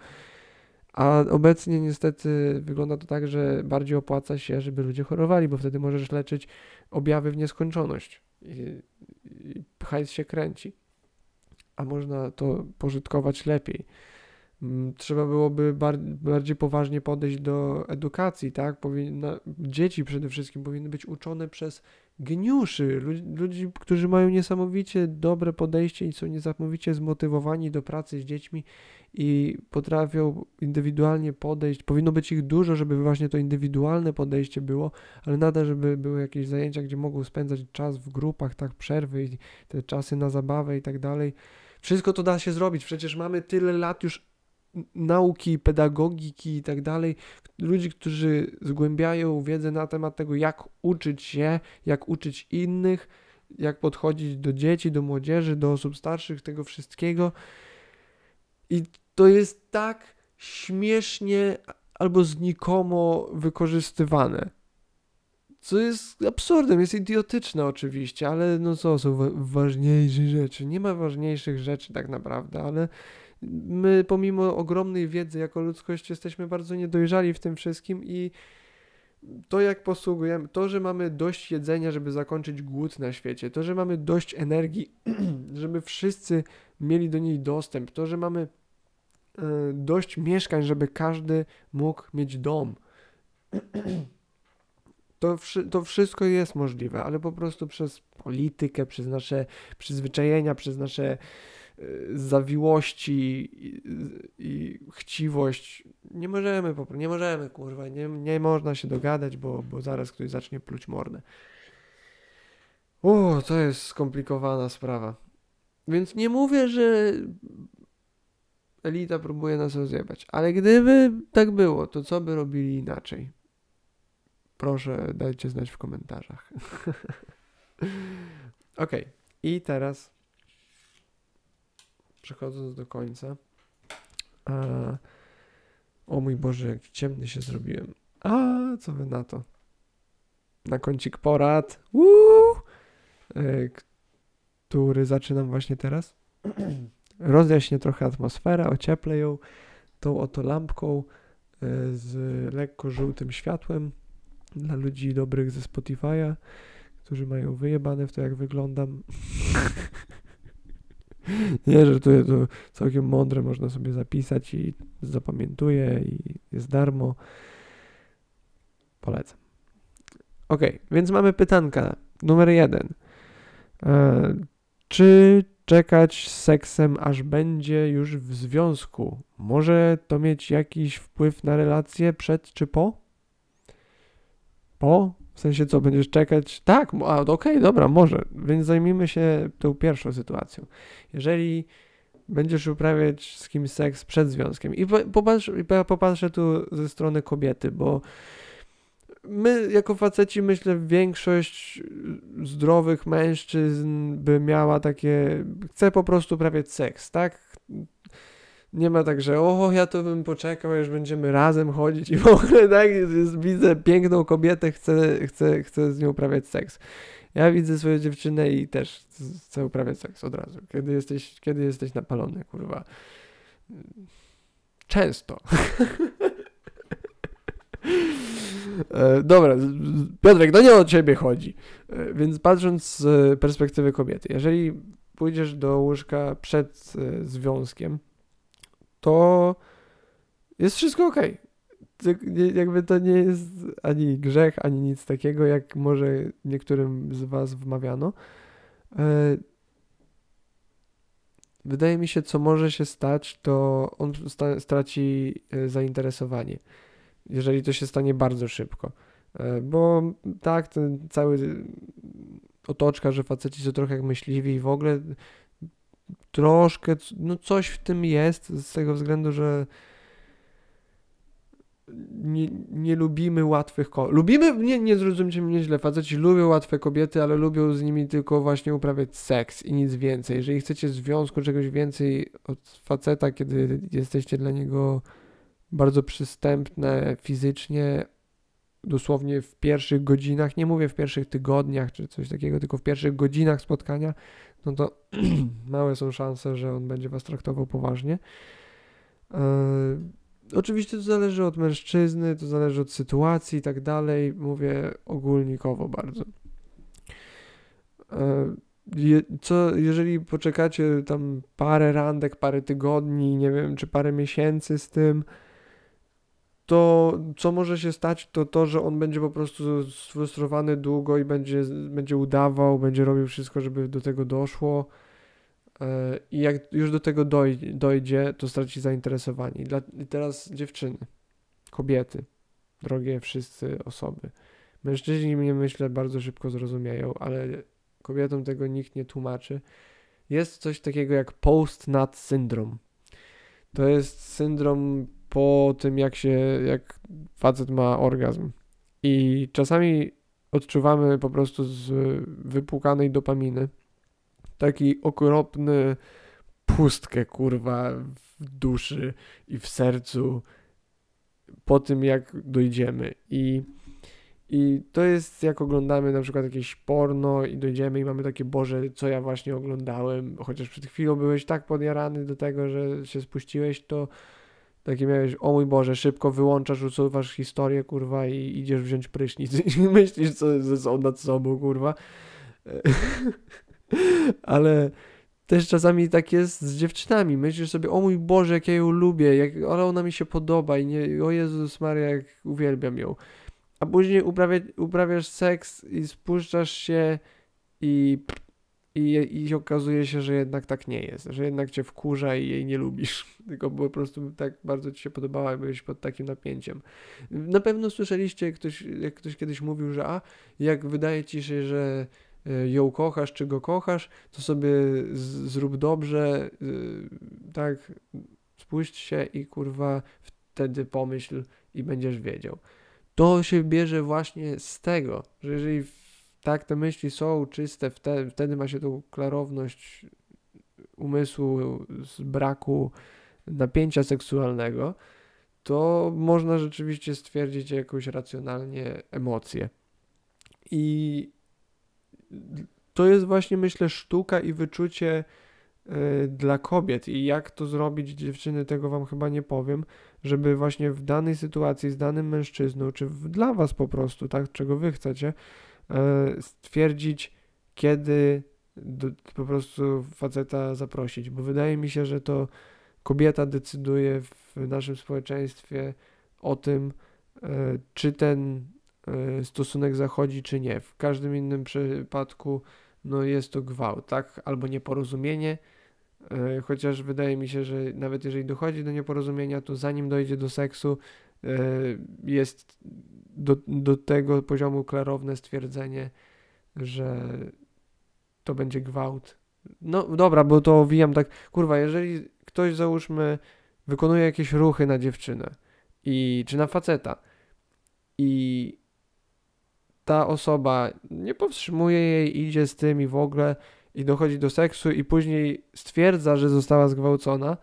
A obecnie niestety wygląda to tak, że bardziej opłaca się, żeby ludzie chorowali, bo wtedy możesz leczyć objawy w nieskończoność i, i hajs się kręci a można to pożytkować lepiej. Mm, trzeba byłoby bardziej poważnie podejść do edukacji, tak? Powinna, dzieci przede wszystkim powinny być uczone przez geniuszy, ludzi, ludzi, którzy mają niesamowicie dobre podejście i są niesamowicie zmotywowani do pracy z dziećmi i potrafią indywidualnie podejść. Powinno być ich dużo, żeby właśnie to indywidualne podejście było, ale nadal, żeby były jakieś zajęcia, gdzie mogą spędzać czas w grupach, tak, przerwy i te czasy na zabawę i tak dalej wszystko to da się zrobić. Przecież mamy tyle lat już nauki, pedagogiki i tak dalej. Ludzi, którzy zgłębiają wiedzę na temat tego, jak uczyć się, jak uczyć innych, jak podchodzić do dzieci, do młodzieży, do osób starszych, tego wszystkiego. I to jest tak śmiesznie albo znikomo wykorzystywane. Co jest absurdem, jest idiotyczne oczywiście, ale no co, są wa ważniejsze rzeczy. Nie ma ważniejszych rzeczy tak naprawdę, ale my pomimo ogromnej wiedzy jako ludzkość jesteśmy bardzo niedojrzali w tym wszystkim i to jak posługujemy, to, że mamy dość jedzenia, żeby zakończyć głód na świecie, to, że mamy dość energii, (clears throat) żeby wszyscy mieli do niej dostęp, to, że mamy dość mieszkań, żeby każdy mógł mieć dom. (clears throat) To, to wszystko jest możliwe, ale po prostu przez politykę, przez nasze przyzwyczajenia, przez nasze y, zawiłości i, i, chciwość nie możemy, nie możemy, kurwa, nie, nie można się dogadać, bo, bo zaraz ktoś zacznie pluć mordę. O, to jest skomplikowana sprawa. Więc nie mówię, że elita próbuje nas rozjebać, ale gdyby tak było, to co by robili inaczej? Proszę dajcie znać w komentarzach. (laughs) ok, i teraz przechodząc do końca. A, o mój Boże, jak ciemny się zrobiłem. A, co wy na to? Na kącik porad, Woo! E, który zaczynam właśnie teraz. (clears throat) Rozjaśnię trochę atmosferę, ocieplę ją tą oto lampką e, z lekko żółtym światłem dla ludzi dobrych ze Spotify'a, którzy mają wyjebane w to, jak wyglądam. (laughs) Nie, że jest to całkiem mądre, można sobie zapisać i zapamiętuję i jest darmo. Polecam. Ok, więc mamy pytanka. Numer jeden. E, czy czekać z seksem, aż będzie już w związku? Może to mieć jakiś wpływ na relacje przed czy po? Po? W sensie co, będziesz czekać? Tak, okej, okay, dobra, może. Więc zajmijmy się tą pierwszą sytuacją. Jeżeli będziesz uprawiać z kimś seks przed związkiem. I popatrz, popatrzę tu ze strony kobiety, bo my jako faceci, myślę, większość zdrowych mężczyzn by miała takie, chce po prostu uprawiać seks, tak? Nie ma tak, że o, ja to bym poczekał, już będziemy razem chodzić i w ogóle tak, jest, widzę piękną kobietę, chcę, chcę, chcę z nią uprawiać seks. Ja widzę swoją dziewczynę i też chcę uprawiać seks od razu. Kiedy jesteś, kiedy jesteś napalony, kurwa. Często. (laughs) E, dobra, Piotrek, to nie o ciebie chodzi. E, więc patrząc z perspektywy kobiety, jeżeli pójdziesz do łóżka przed e, związkiem, to jest wszystko ok. Jakby to nie jest ani grzech, ani nic takiego, jak może niektórym z Was wmawiano. Wydaje mi się, co może się stać, to on straci zainteresowanie jeżeli to się stanie bardzo szybko. E, bo tak, ten cały otoczka, że faceci są trochę jak myśliwi i w ogóle troszkę, no coś w tym jest z tego względu, że nie, nie lubimy łatwych kobiet. Lubimy, nie, nie zrozumcie mnie źle, faceci lubią łatwe kobiety, ale lubią z nimi tylko właśnie uprawiać seks i nic więcej. Jeżeli chcecie związku czegoś więcej od faceta, kiedy jesteście dla niego bardzo przystępne fizycznie, dosłownie w pierwszych godzinach, nie mówię w pierwszych tygodniach czy coś takiego, tylko w pierwszych godzinach spotkania, no to (clears throat) małe są szanse, że on będzie was traktował poważnie. Yy, oczywiście to zależy od mężczyzny, to zależy od sytuacji i tak dalej. Mówię ogólnikowo bardzo. Yy, co, jeżeli poczekacie tam parę randek, parę tygodni, nie wiem, czy parę miesięcy z tym, to co może się stać, to to, że on będzie po prostu sfrustrowany długo i będzie, będzie udawał, będzie robił wszystko, żeby do tego doszło. E, I jak już do tego dojdzie, to straci zainteresowanie. I teraz dziewczyny, kobiety, drogie wszyscy osoby. Mężczyźni mnie myślę bardzo szybko zrozumieją, ale kobietom tego nikt nie tłumaczy. Jest coś takiego jak post-nut syndrom. To jest syndrom po tym, jak się, jak facet ma orgazm. I czasami odczuwamy po prostu z wypłukanej dopaminy taki okropny pustkę, kurwa, w duszy i w sercu po tym, jak dojdziemy. I, I to jest, jak oglądamy na przykład jakieś porno i dojdziemy i mamy takie, Boże, co ja właśnie oglądałem, chociaż przed chwilą byłeś tak podjarany do tego, że się spuściłeś, to takie miałeś, o mój Boże, szybko wyłączasz, usuwasz historię, kurwa, i idziesz wziąć prysznic (laughs) i myślisz, co ze nad sobą, kurwa. (laughs) Ale też czasami tak jest z dziewczynami. Myślisz sobie, o mój Boże, jak ja ją lubię, jak, ale ona mi się podoba i nie, o Jezus Maria, jak uwielbiam ją. A później uprawia, uprawiasz seks i spuszczasz się i i, I okazuje się, że jednak tak nie jest, że jednak cię wkurza i jej nie lubisz, (laughs) tylko po prostu tak bardzo ci się podobała i byłeś pod takim napięciem. Na pewno słyszeliście, jak ktoś, jak ktoś kiedyś mówił, że a, jak wydaje ci się, że e, ją kochasz, czy go kochasz, to sobie z, zrób dobrze, yy, tak, spuść się i kurwa wtedy pomyśl i będziesz wiedział. To się bierze właśnie z tego, że jeżeli tak te myśli są czyste, wtedy, wtedy ma się tą klarowność umysłu z braku napięcia seksualnego, to można rzeczywiście stwierdzić jakąś racjonalnie emocję. I to jest właśnie, myślę, sztuka i wyczucie y, dla kobiet. I jak to zrobić, dziewczyny, tego wam chyba nie powiem, żeby właśnie w danej sytuacji z danym mężczyzną, czy w, dla was po prostu, tak, czego wy chcecie, E, stwierdzić, kiedy do, po prostu faceta zaprosić, bo wydaje mi się, że to kobieta decyduje w naszym społeczeństwie o tym, e, czy ten e, stosunek zachodzi, czy nie. W każdym innym przypadku no jest to gwałt, tak? Albo nieporozumienie, chociaż wydaje mi się, że nawet jeżeli dochodzi do nieporozumienia, to zanim dojdzie do seksu, jest do, do tego poziomu klarowne stwierdzenie, że to będzie gwałt, No dobra, bo to owijam tak, kurwa, jeżeli ktoś załóżmy wykonuje jakieś ruchy na dziewczynę i czy na faceta i ta osoba nie powstrzymuje jej, idzie z tym i w ogóle i dochodzi do seksu i później stwierdza, że została zgwałcona,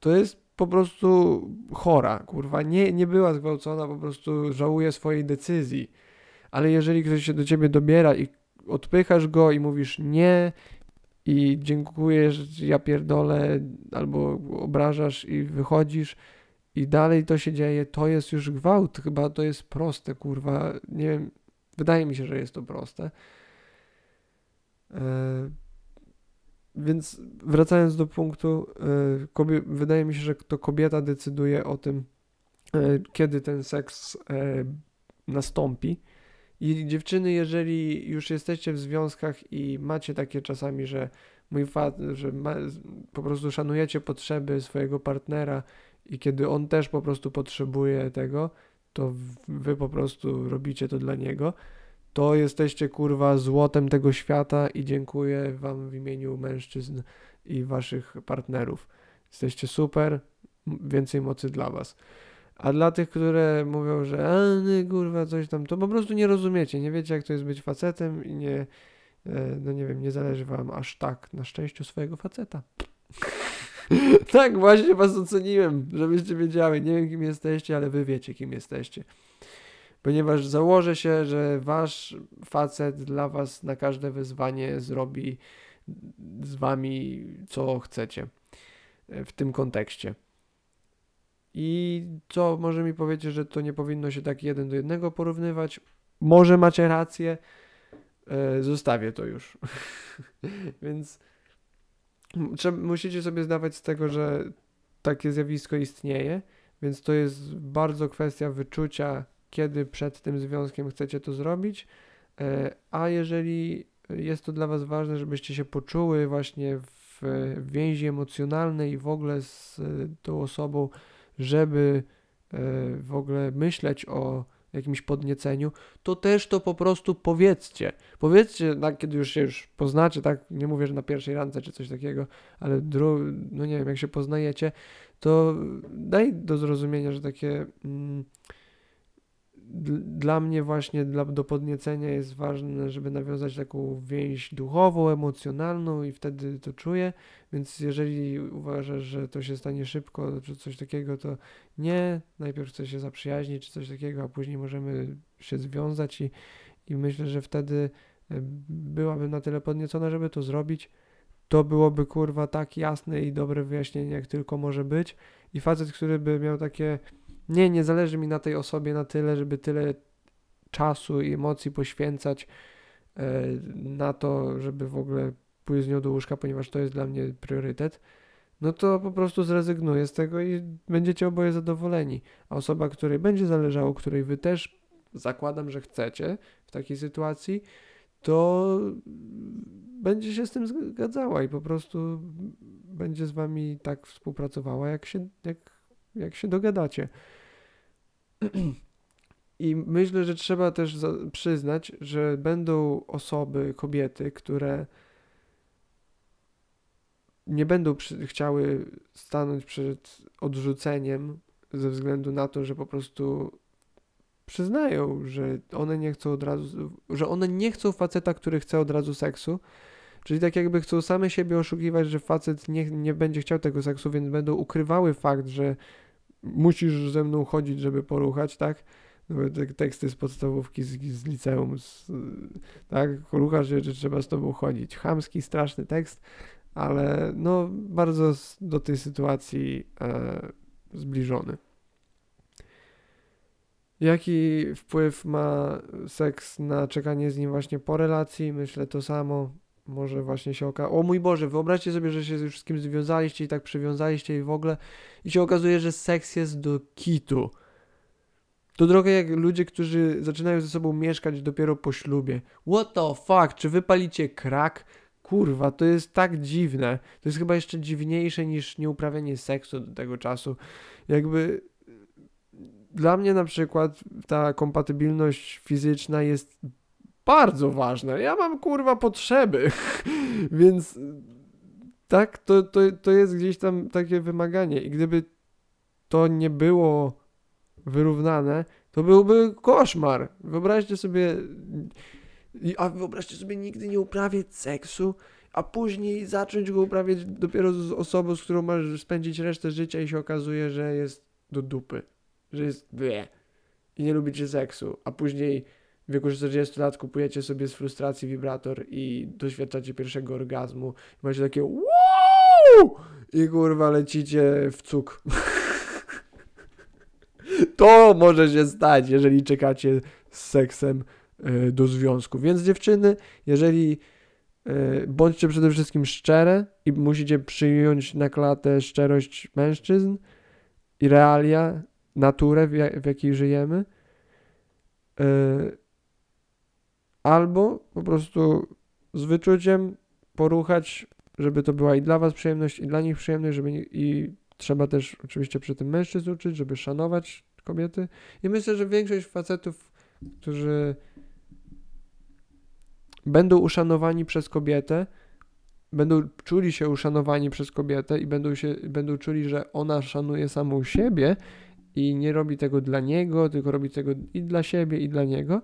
to jest po prostu chora, kurwa. Nie, nie była zgwałcona, po prostu żałuje swojej decyzji. Ale jeżeli ktoś się do ciebie dobiera i odpychasz go i mówisz nie i dziękujesz, ja pierdolę, albo obrażasz i wychodzisz i dalej to się dzieje, to jest już gwałt. Chyba to jest proste, kurwa. Nie wiem, wydaje mi się, że jest to proste. Eee, więc wracając do punktu, e, wydaje mi się, że to kobieta decyduje o tym, e, kiedy ten seks e, nastąpi. I dziewczyny, jeżeli już jesteście w związkach i macie takie czasami, że mój fat, że ma, po prostu szanujecie potrzeby swojego partnera i kiedy on też po prostu potrzebuje tego, to wy po prostu robicie to dla niego to jesteście kurwa złotem tego świata i dziękuję wam w imieniu mężczyzn i waszych partnerów. Jesteście super, więcej mocy dla was. A dla tych, które mówią, że a nie, kurwa coś tam, to po prostu nie rozumiecie, nie wiecie jak to jest być facetem i nie, e, no nie wiem, nie zależy wam aż tak na szczęściu swojego faceta. (laughs) tak, właśnie was oceniłem, żebyście wiedziały. Nie wiem kim jesteście, ale wy wiecie kim jesteście ponieważ założę się, że wasz facet dla was na każde wyzwanie zrobi z wami co chcecie e, w tym kontekście. I co może mi powiedzieć, że to nie powinno się tak jeden do jednego porównywać? Może macie rację, e, zostawię to już. (laughs) Więc musicie sobie zdawać z tego, że takie zjawisko istnieje, więc to jest bardzo kwestia wyczucia kiedy przed tym związkiem chcecie to zrobić, e, a jeżeli jest to dla Was ważne, żebyście się poczuły właśnie w więzi emocjonalnej i w ogóle z tą osobą, żeby e, w ogóle myśleć o jakimś podnieceniu, to też to po prostu powiedzcie. Powiedzcie, tak, kiedy już się już poznacie, tak, nie mówię, że na pierwszej randce czy coś takiego, ale dru- no nie wiem, jak się poznajecie, to daj do zrozumienia, że takie... Mm, dla mnie właśnie dla, do podniecenia jest ważne, żeby nawiązać taką więź duchową, emocjonalną i wtedy to czuję, więc jeżeli uważasz, że to się stanie szybko czy coś takiego, to nie, najpierw chcę się zaprzyjaźnić czy coś takiego, a później możemy się związać i, i myślę, że wtedy e, byłabym na tyle podniecona, żeby to zrobić. To byłoby kurwa tak jasne i dobre wyjaśnienie, jak tylko może być. I facet, który by miał takie nie, nie zależy mi na tej osobie na tyle, żeby tyle czasu i emocji poświęcać e, na to, żeby w ogóle pójść z nią do łóżka, ponieważ to jest dla mnie priorytet, no to po prostu zrezygnuję z tego i będziecie oboje zadowoleni. A osoba, której będzie zależało, której wy też zakładam, że chcecie w takiej sytuacji, to będzie się z tym zgadzała i po prostu będzie z wami tak współpracowała, jak się, jak, jak się dogadacie. I myślę, że trzeba też przyznać, że będą osoby, kobiety, które nie będą chciały stanąć przed odrzuceniem ze względu na to, że po prostu przyznają, że one nie chcą od razu, że one nie chcą faceta, który chce od razu seksu. Czyli tak jakby chcą same siebie oszukiwać, że facet nie, nie będzie chciał tego seksu, więc będą ukrywały fakt, że musisz ze mną chodzić, żeby poruchać, tak? No, te teksty z podstawówki, z, z liceum, z, tak? Ruchasz się, że trzeba z tobą chodzić. Chamski, straszny tekst, ale no bardzo do tej sytuacji e, zbliżony. Jaki wpływ ma seks na czekanie z nim właśnie po relacji? Myślę to samo może właśnie się okaże. O mój Boże, wyobraźcie sobie, że się z kimś związaliście i tak przywiązaliście i w ogóle i się okazuje, że seks jest do kitu. To trochę jak ludzie, którzy zaczynają ze sobą mieszkać dopiero po ślubie. What the fuck? Czy wypalicie krak? Kurwa, to jest tak dziwne. To jest chyba jeszcze dziwniejsze niż nieuprawianie seksu do tego czasu. Jakby dla mnie na przykład ta kompatybilność fizyczna jest bardzo ważne. Ja mam kurwa potrzeby, (laughs) więc tak, to, to, to jest gdzieś tam takie wymaganie i gdyby to nie było wyrównane, to byłby koszmar. Wyobraźcie sobie, a wyobraźcie sobie nigdy nie uprawiać seksu, a później zacząć go uprawiać dopiero z osobą, z którą masz spędzić resztę życia i się okazuje, że jest do dupy, że jest wie i nie lubicie seksu, a później w wieku 40 lat kupujecie sobie z frustracji wibrator i doświadczacie pierwszego orgazmu i macie takie wow i kurwa lecicie w cuk. (laughs) to może się stać, jeżeli czekacie z seksem y, do związku. Więc dziewczyny, jeżeli y, bądźcie przede wszystkim szczere i musicie przyjąć na klatę szczerość mężczyzn i realia, naturę, w, w jakiej żyjemy. Y, albo po prostu z wyczuciem poruchać, żeby to była i dla was przyjemność, i dla nich przyjemność, żeby nie, i trzeba też oczywiście przy tym mężczyzn uczyć, żeby szanować kobiety. I myślę, że większość facetów, którzy będą uszanowani przez kobietę, będą czuli się uszanowani przez kobietę i będą, się, będą czuli, że ona szanuje samą siebie i nie robi tego dla niego, tylko robi tego i dla siebie, i dla niego,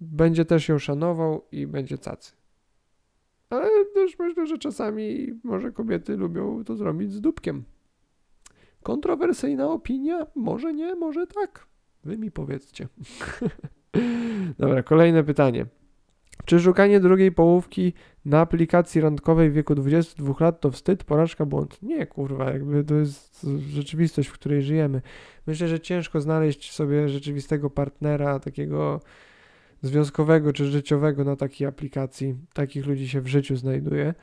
będzie też ją szanował i będzie cacy. Ale też myślę, że czasami może kobiety lubią to zrobić z dupkiem. Kontrowersyjna opinia? Może nie, może tak. Wy mi powiedzcie. (laughs) Dobra, kolejne pytanie. Czy szukanie drugiej połówki na aplikacji randkowej w wieku 22 lat to wstyd, porażka, błąd? Nie, kurwa, jakby to jest rzeczywistość, w której żyjemy. Myślę, że ciężko znaleźć sobie rzeczywistego partnera, takiego związkowego czy życiowego na takiej aplikacji. Takich ludzi się w życiu znajduje.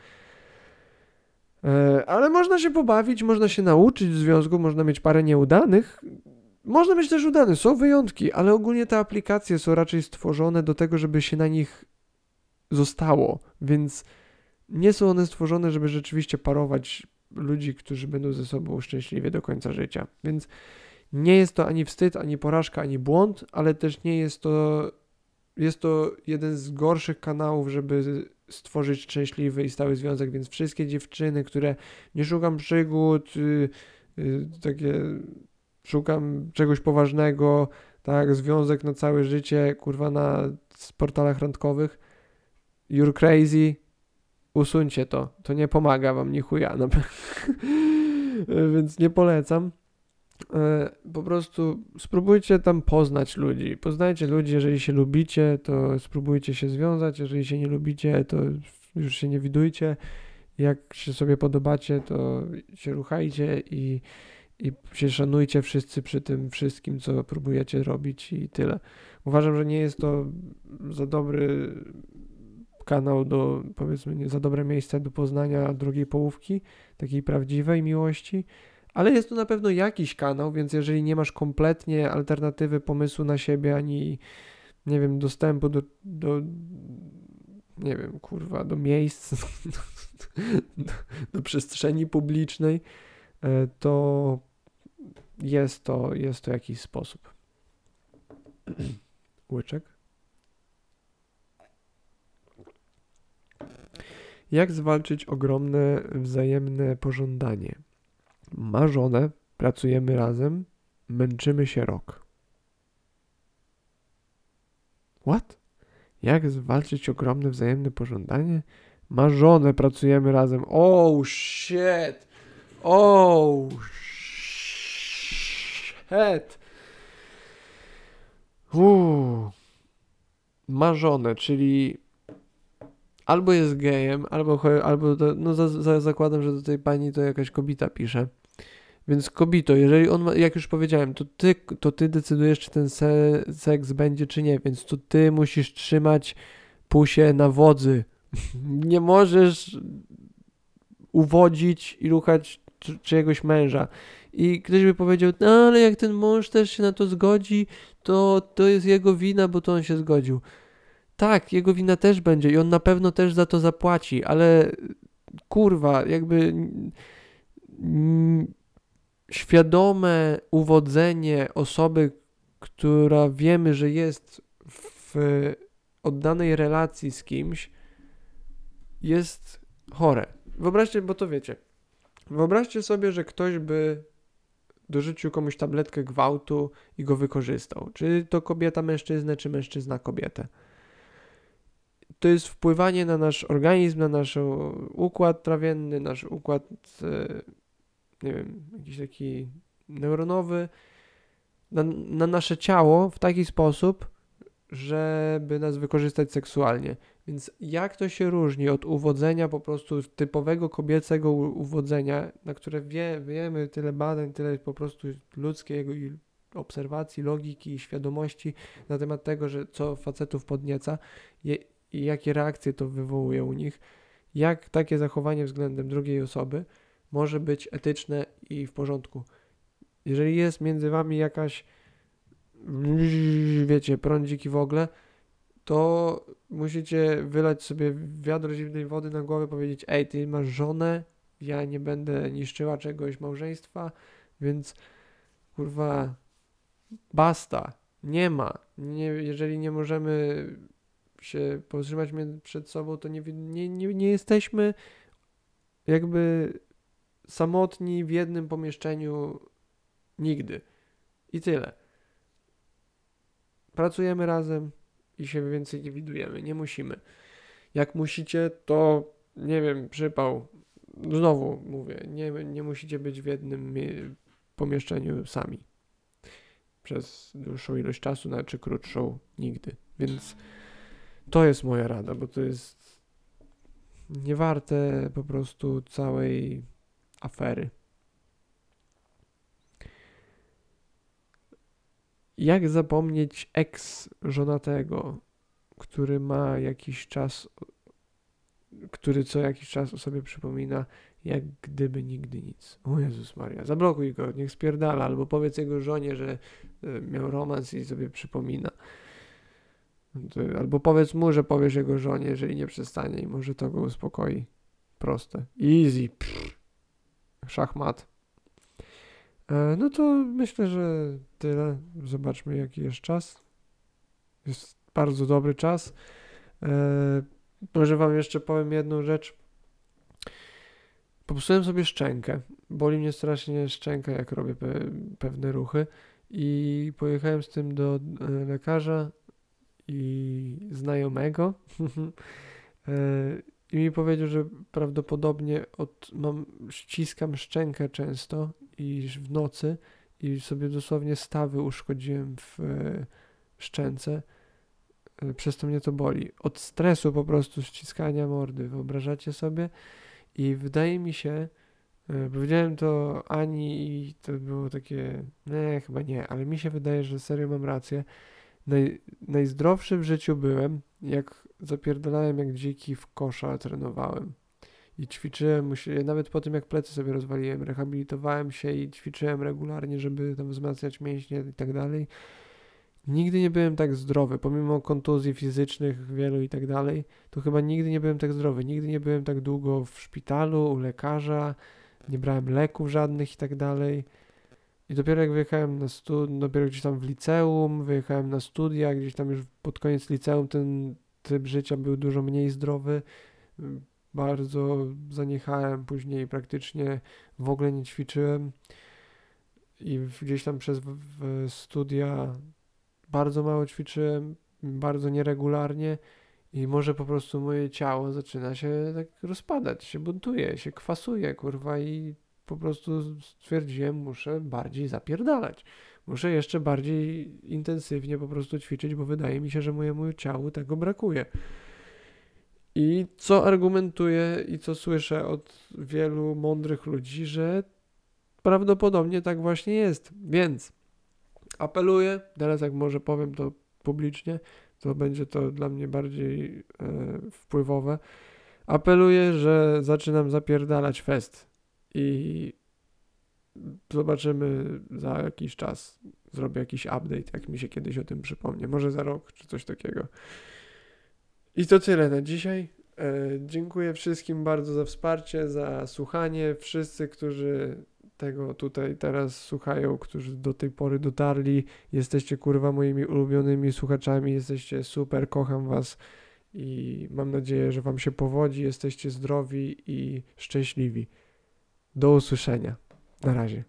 E, ale można się pobawić, można się nauczyć w związku, można mieć parę nieudanych. Można mieć też udane, są wyjątki, ale ogólnie te aplikacje są raczej stworzone do tego, żeby się na nich zostało, więc nie są one stworzone, żeby rzeczywiście parować ludzi, którzy będą ze sobą szczęśliwie do końca życia. Więc nie jest to ani wstyd, ani porażka, ani błąd, ale też nie jest to. Jest to jeden z gorszych kanałów, żeby stworzyć szczęśliwy i stały związek, więc wszystkie dziewczyny, które nie szukam przygód, yy, yy, takie szukam czegoś poważnego, tak, związek na całe życie, kurwa, na portalach randkowych, you're crazy, usuńcie to, to nie pomaga wam ni chuja, (laughs) więc nie polecam. E, po prostu spróbujcie tam poznać ludzi. Poznajcie ludzi, jeżeli się lubicie, to spróbujcie się związać. Jeżeli się nie lubicie, to już się nie widujcie. Jak się sobie podobacie, to się ruchajcie i, i się szanujcie wszyscy przy tym wszystkim, co próbujecie robić i tyle. Uważam, że nie jest to za dobry kanał do, powiedzmy, za dobre miejsce do poznania drugiej połówki, takiej prawdziwej miłości ale jest to na pewno jakiś kanał, więc jeżeli nie masz kompletnie alternatywy pomysłu na siebie, ani nie wiem, dostępu do, do nie wiem, kurwa, do miejsc, (laughs) do, do przestrzeni publicznej, e, to jest to, jest to jakiś sposób. (clears throat) Łyczek. Jak zwalczyć ogromne wzajemne pożądanie? Ma żonę, pracujemy razem, męczymy się rok. What? Jak zwalczyć ogromne wzajemne pożądanie? Ma żonę, pracujemy razem. Oh shit! Oh shit! Uuu. Ma żonę, czyli albo jest gejem, albo, albo no za, za, zakładam, że do tej pani to jakaś kobita pisze. Więc kobito, jeżeli on ma, jak już powiedziałem, to ty, to ty decydujesz, czy ten se, seks będzie, czy nie, więc to ty musisz trzymać pusie na wodzy. (laughs) nie możesz uwodzić i ruchać czyjegoś męża. I ktoś by powiedział, no ale jak ten mąż też się na to zgodzi, to to jest jego wina, bo to on się zgodził. Tak, jego wina też będzie i on na pewno też za to zapłaci, ale kurwa, jakby świadome uwodzenie osoby, która wiemy, że jest w oddanej relacji z kimś, jest chore. wyobraźcie, bo to wiecie. Wyobraźcie sobie, że ktoś by dorzucił komuś tabletkę gwałtu i go wykorzystał. Czy to kobieta mężczyznę, czy mężczyzna kobietę. To jest wpływanie na nasz organizm, na nasz układ trawienny, nasz układ, e, nie wiem, jakiś taki neuronowy, na, na nasze ciało w taki sposób, żeby nas wykorzystać seksualnie. Więc jak to się różni od uwodzenia po prostu typowego kobiecego uwodzenia, na które wie, wiemy tyle badań, tyle po prostu ludzkiego i obserwacji, logiki i świadomości na temat tego, że co facetów podnieca je, i jakie reakcje to wywołuje u nich, jak takie zachowanie względem drugiej osoby może być etyczne i w porządku. Jeżeli jest między wami jakaś wiecie, prądziki w ogóle, to musicie wylać sobie wiadro zimnej wody na głowę, powiedzieć: Ej, ty masz żonę, ja nie będę niszczyła czegoś małżeństwa, więc kurwa, basta, nie ma. Nie, jeżeli nie możemy się powstrzymać przed sobą, to nie, nie, nie, nie jesteśmy jakby samotni w jednym pomieszczeniu nigdy. I tyle. Pracujemy razem i się więcej nie widujemy. Nie musimy. Jak musicie, to nie wiem, przypał. Znowu mówię, nie, nie musicie być w jednym pomieszczeniu sami. Przez dłuższą ilość czasu, nawet czy krótszą, nigdy. Więc to jest moja rada, bo to jest niewarte po prostu całej afery. Jak zapomnieć ex żonatego, który ma jakiś czas, który co jakiś czas o sobie przypomina, jak gdyby nigdy nic. O Jezus Maria, zablokuj go, niech spierdala, albo powiedz jego żonie, że e, miał romans i sobie przypomina. Albo powiedz mu, że powiesz jego żonie, jeżeli nie przestanie i może to go uspokoi. Proste. Easy. Pff. Szachmat. E, no to myślę, że tyle. Zobaczmy, jaki jest czas. Jest bardzo dobry czas. E, może Wam jeszcze powiem jedną rzecz. Popsułem sobie szczękę. Boli mnie strasznie szczęka, jak robię pe pewne ruchy. I pojechałem z tym do e, lekarza i znajomego. (laughs) I mi powiedział, że prawdopodobnie od, mam, ściskam szczękę często i w nocy i sobie dosłownie stawy uszkodziłem w e, szczęce. E, przez to mnie to boli. Od stresu po prostu ściskania mordy, wyobrażacie sobie? I wydaje mi się, e, powiedziałem to Ani i to było takie, nie, chyba nie, ale mi się wydaje, że serio mam rację. Naj, najzdrowszy w życiu byłem, jak zapierdalałem jak dziki w kosza, trenowałem. I ćwiczyłem, nawet po tym jak plecy sobie rozwaliłem, rehabilitowałem się i ćwiczyłem regularnie, żeby tam wzmacniać mięśnie i tak dalej. Nigdy nie byłem tak zdrowy, pomimo kontuzji fizycznych wielu i tak dalej, to chyba nigdy nie byłem tak zdrowy. Nigdy nie byłem tak długo w szpitalu, u lekarza, nie brałem leków żadnych i tak dalej. I dopiero jak wyjechałem na studia, dopiero gdzieś tam w liceum, wyjechałem na studia, gdzieś tam już pod koniec liceum ten typ życia był dużo mniej zdrowy. Bardzo zaniechałem później, praktycznie w ogóle nie ćwiczyłem. I gdzieś tam przez studia bardzo mało ćwiczyłem, bardzo nieregularnie. I może po prostu moje ciało zaczyna się tak rozpadać, się buntuje, się kwasuje, kurwa, i po prostu stwierdziłem, muszę bardziej zapierdalać. Muszę jeszcze bardziej intensywnie po prostu ćwiczyć, bo wydaje mi się, że mojemu ciału tego brakuje. I co argumentuję i co słyszę od wielu mądrych ludzi, że prawdopodobnie tak właśnie jest. Więc apeluję, teraz jak może powiem to publicznie, to będzie to dla mnie bardziej e, wpływowe. Apeluję, że zaczynam zapierdalać fest i zobaczymy za jakiś czas. Zrobię jakiś update, jak mi się kiedyś o tym przypomnie. Może za rok, czy coś takiego. I to tyle na dzisiaj. E, dziękuję wszystkim bardzo za wsparcie, za słuchanie. Wszyscy, którzy tego tutaj teraz słuchają, którzy do tej pory dotarli. Jesteście kurwa moimi ulubionymi słuchaczami, jesteście super, kocham was i mam nadzieję, że Wam się powodzi, jesteście zdrowi i szczęśliwi. Do usłyszenia. Na razie.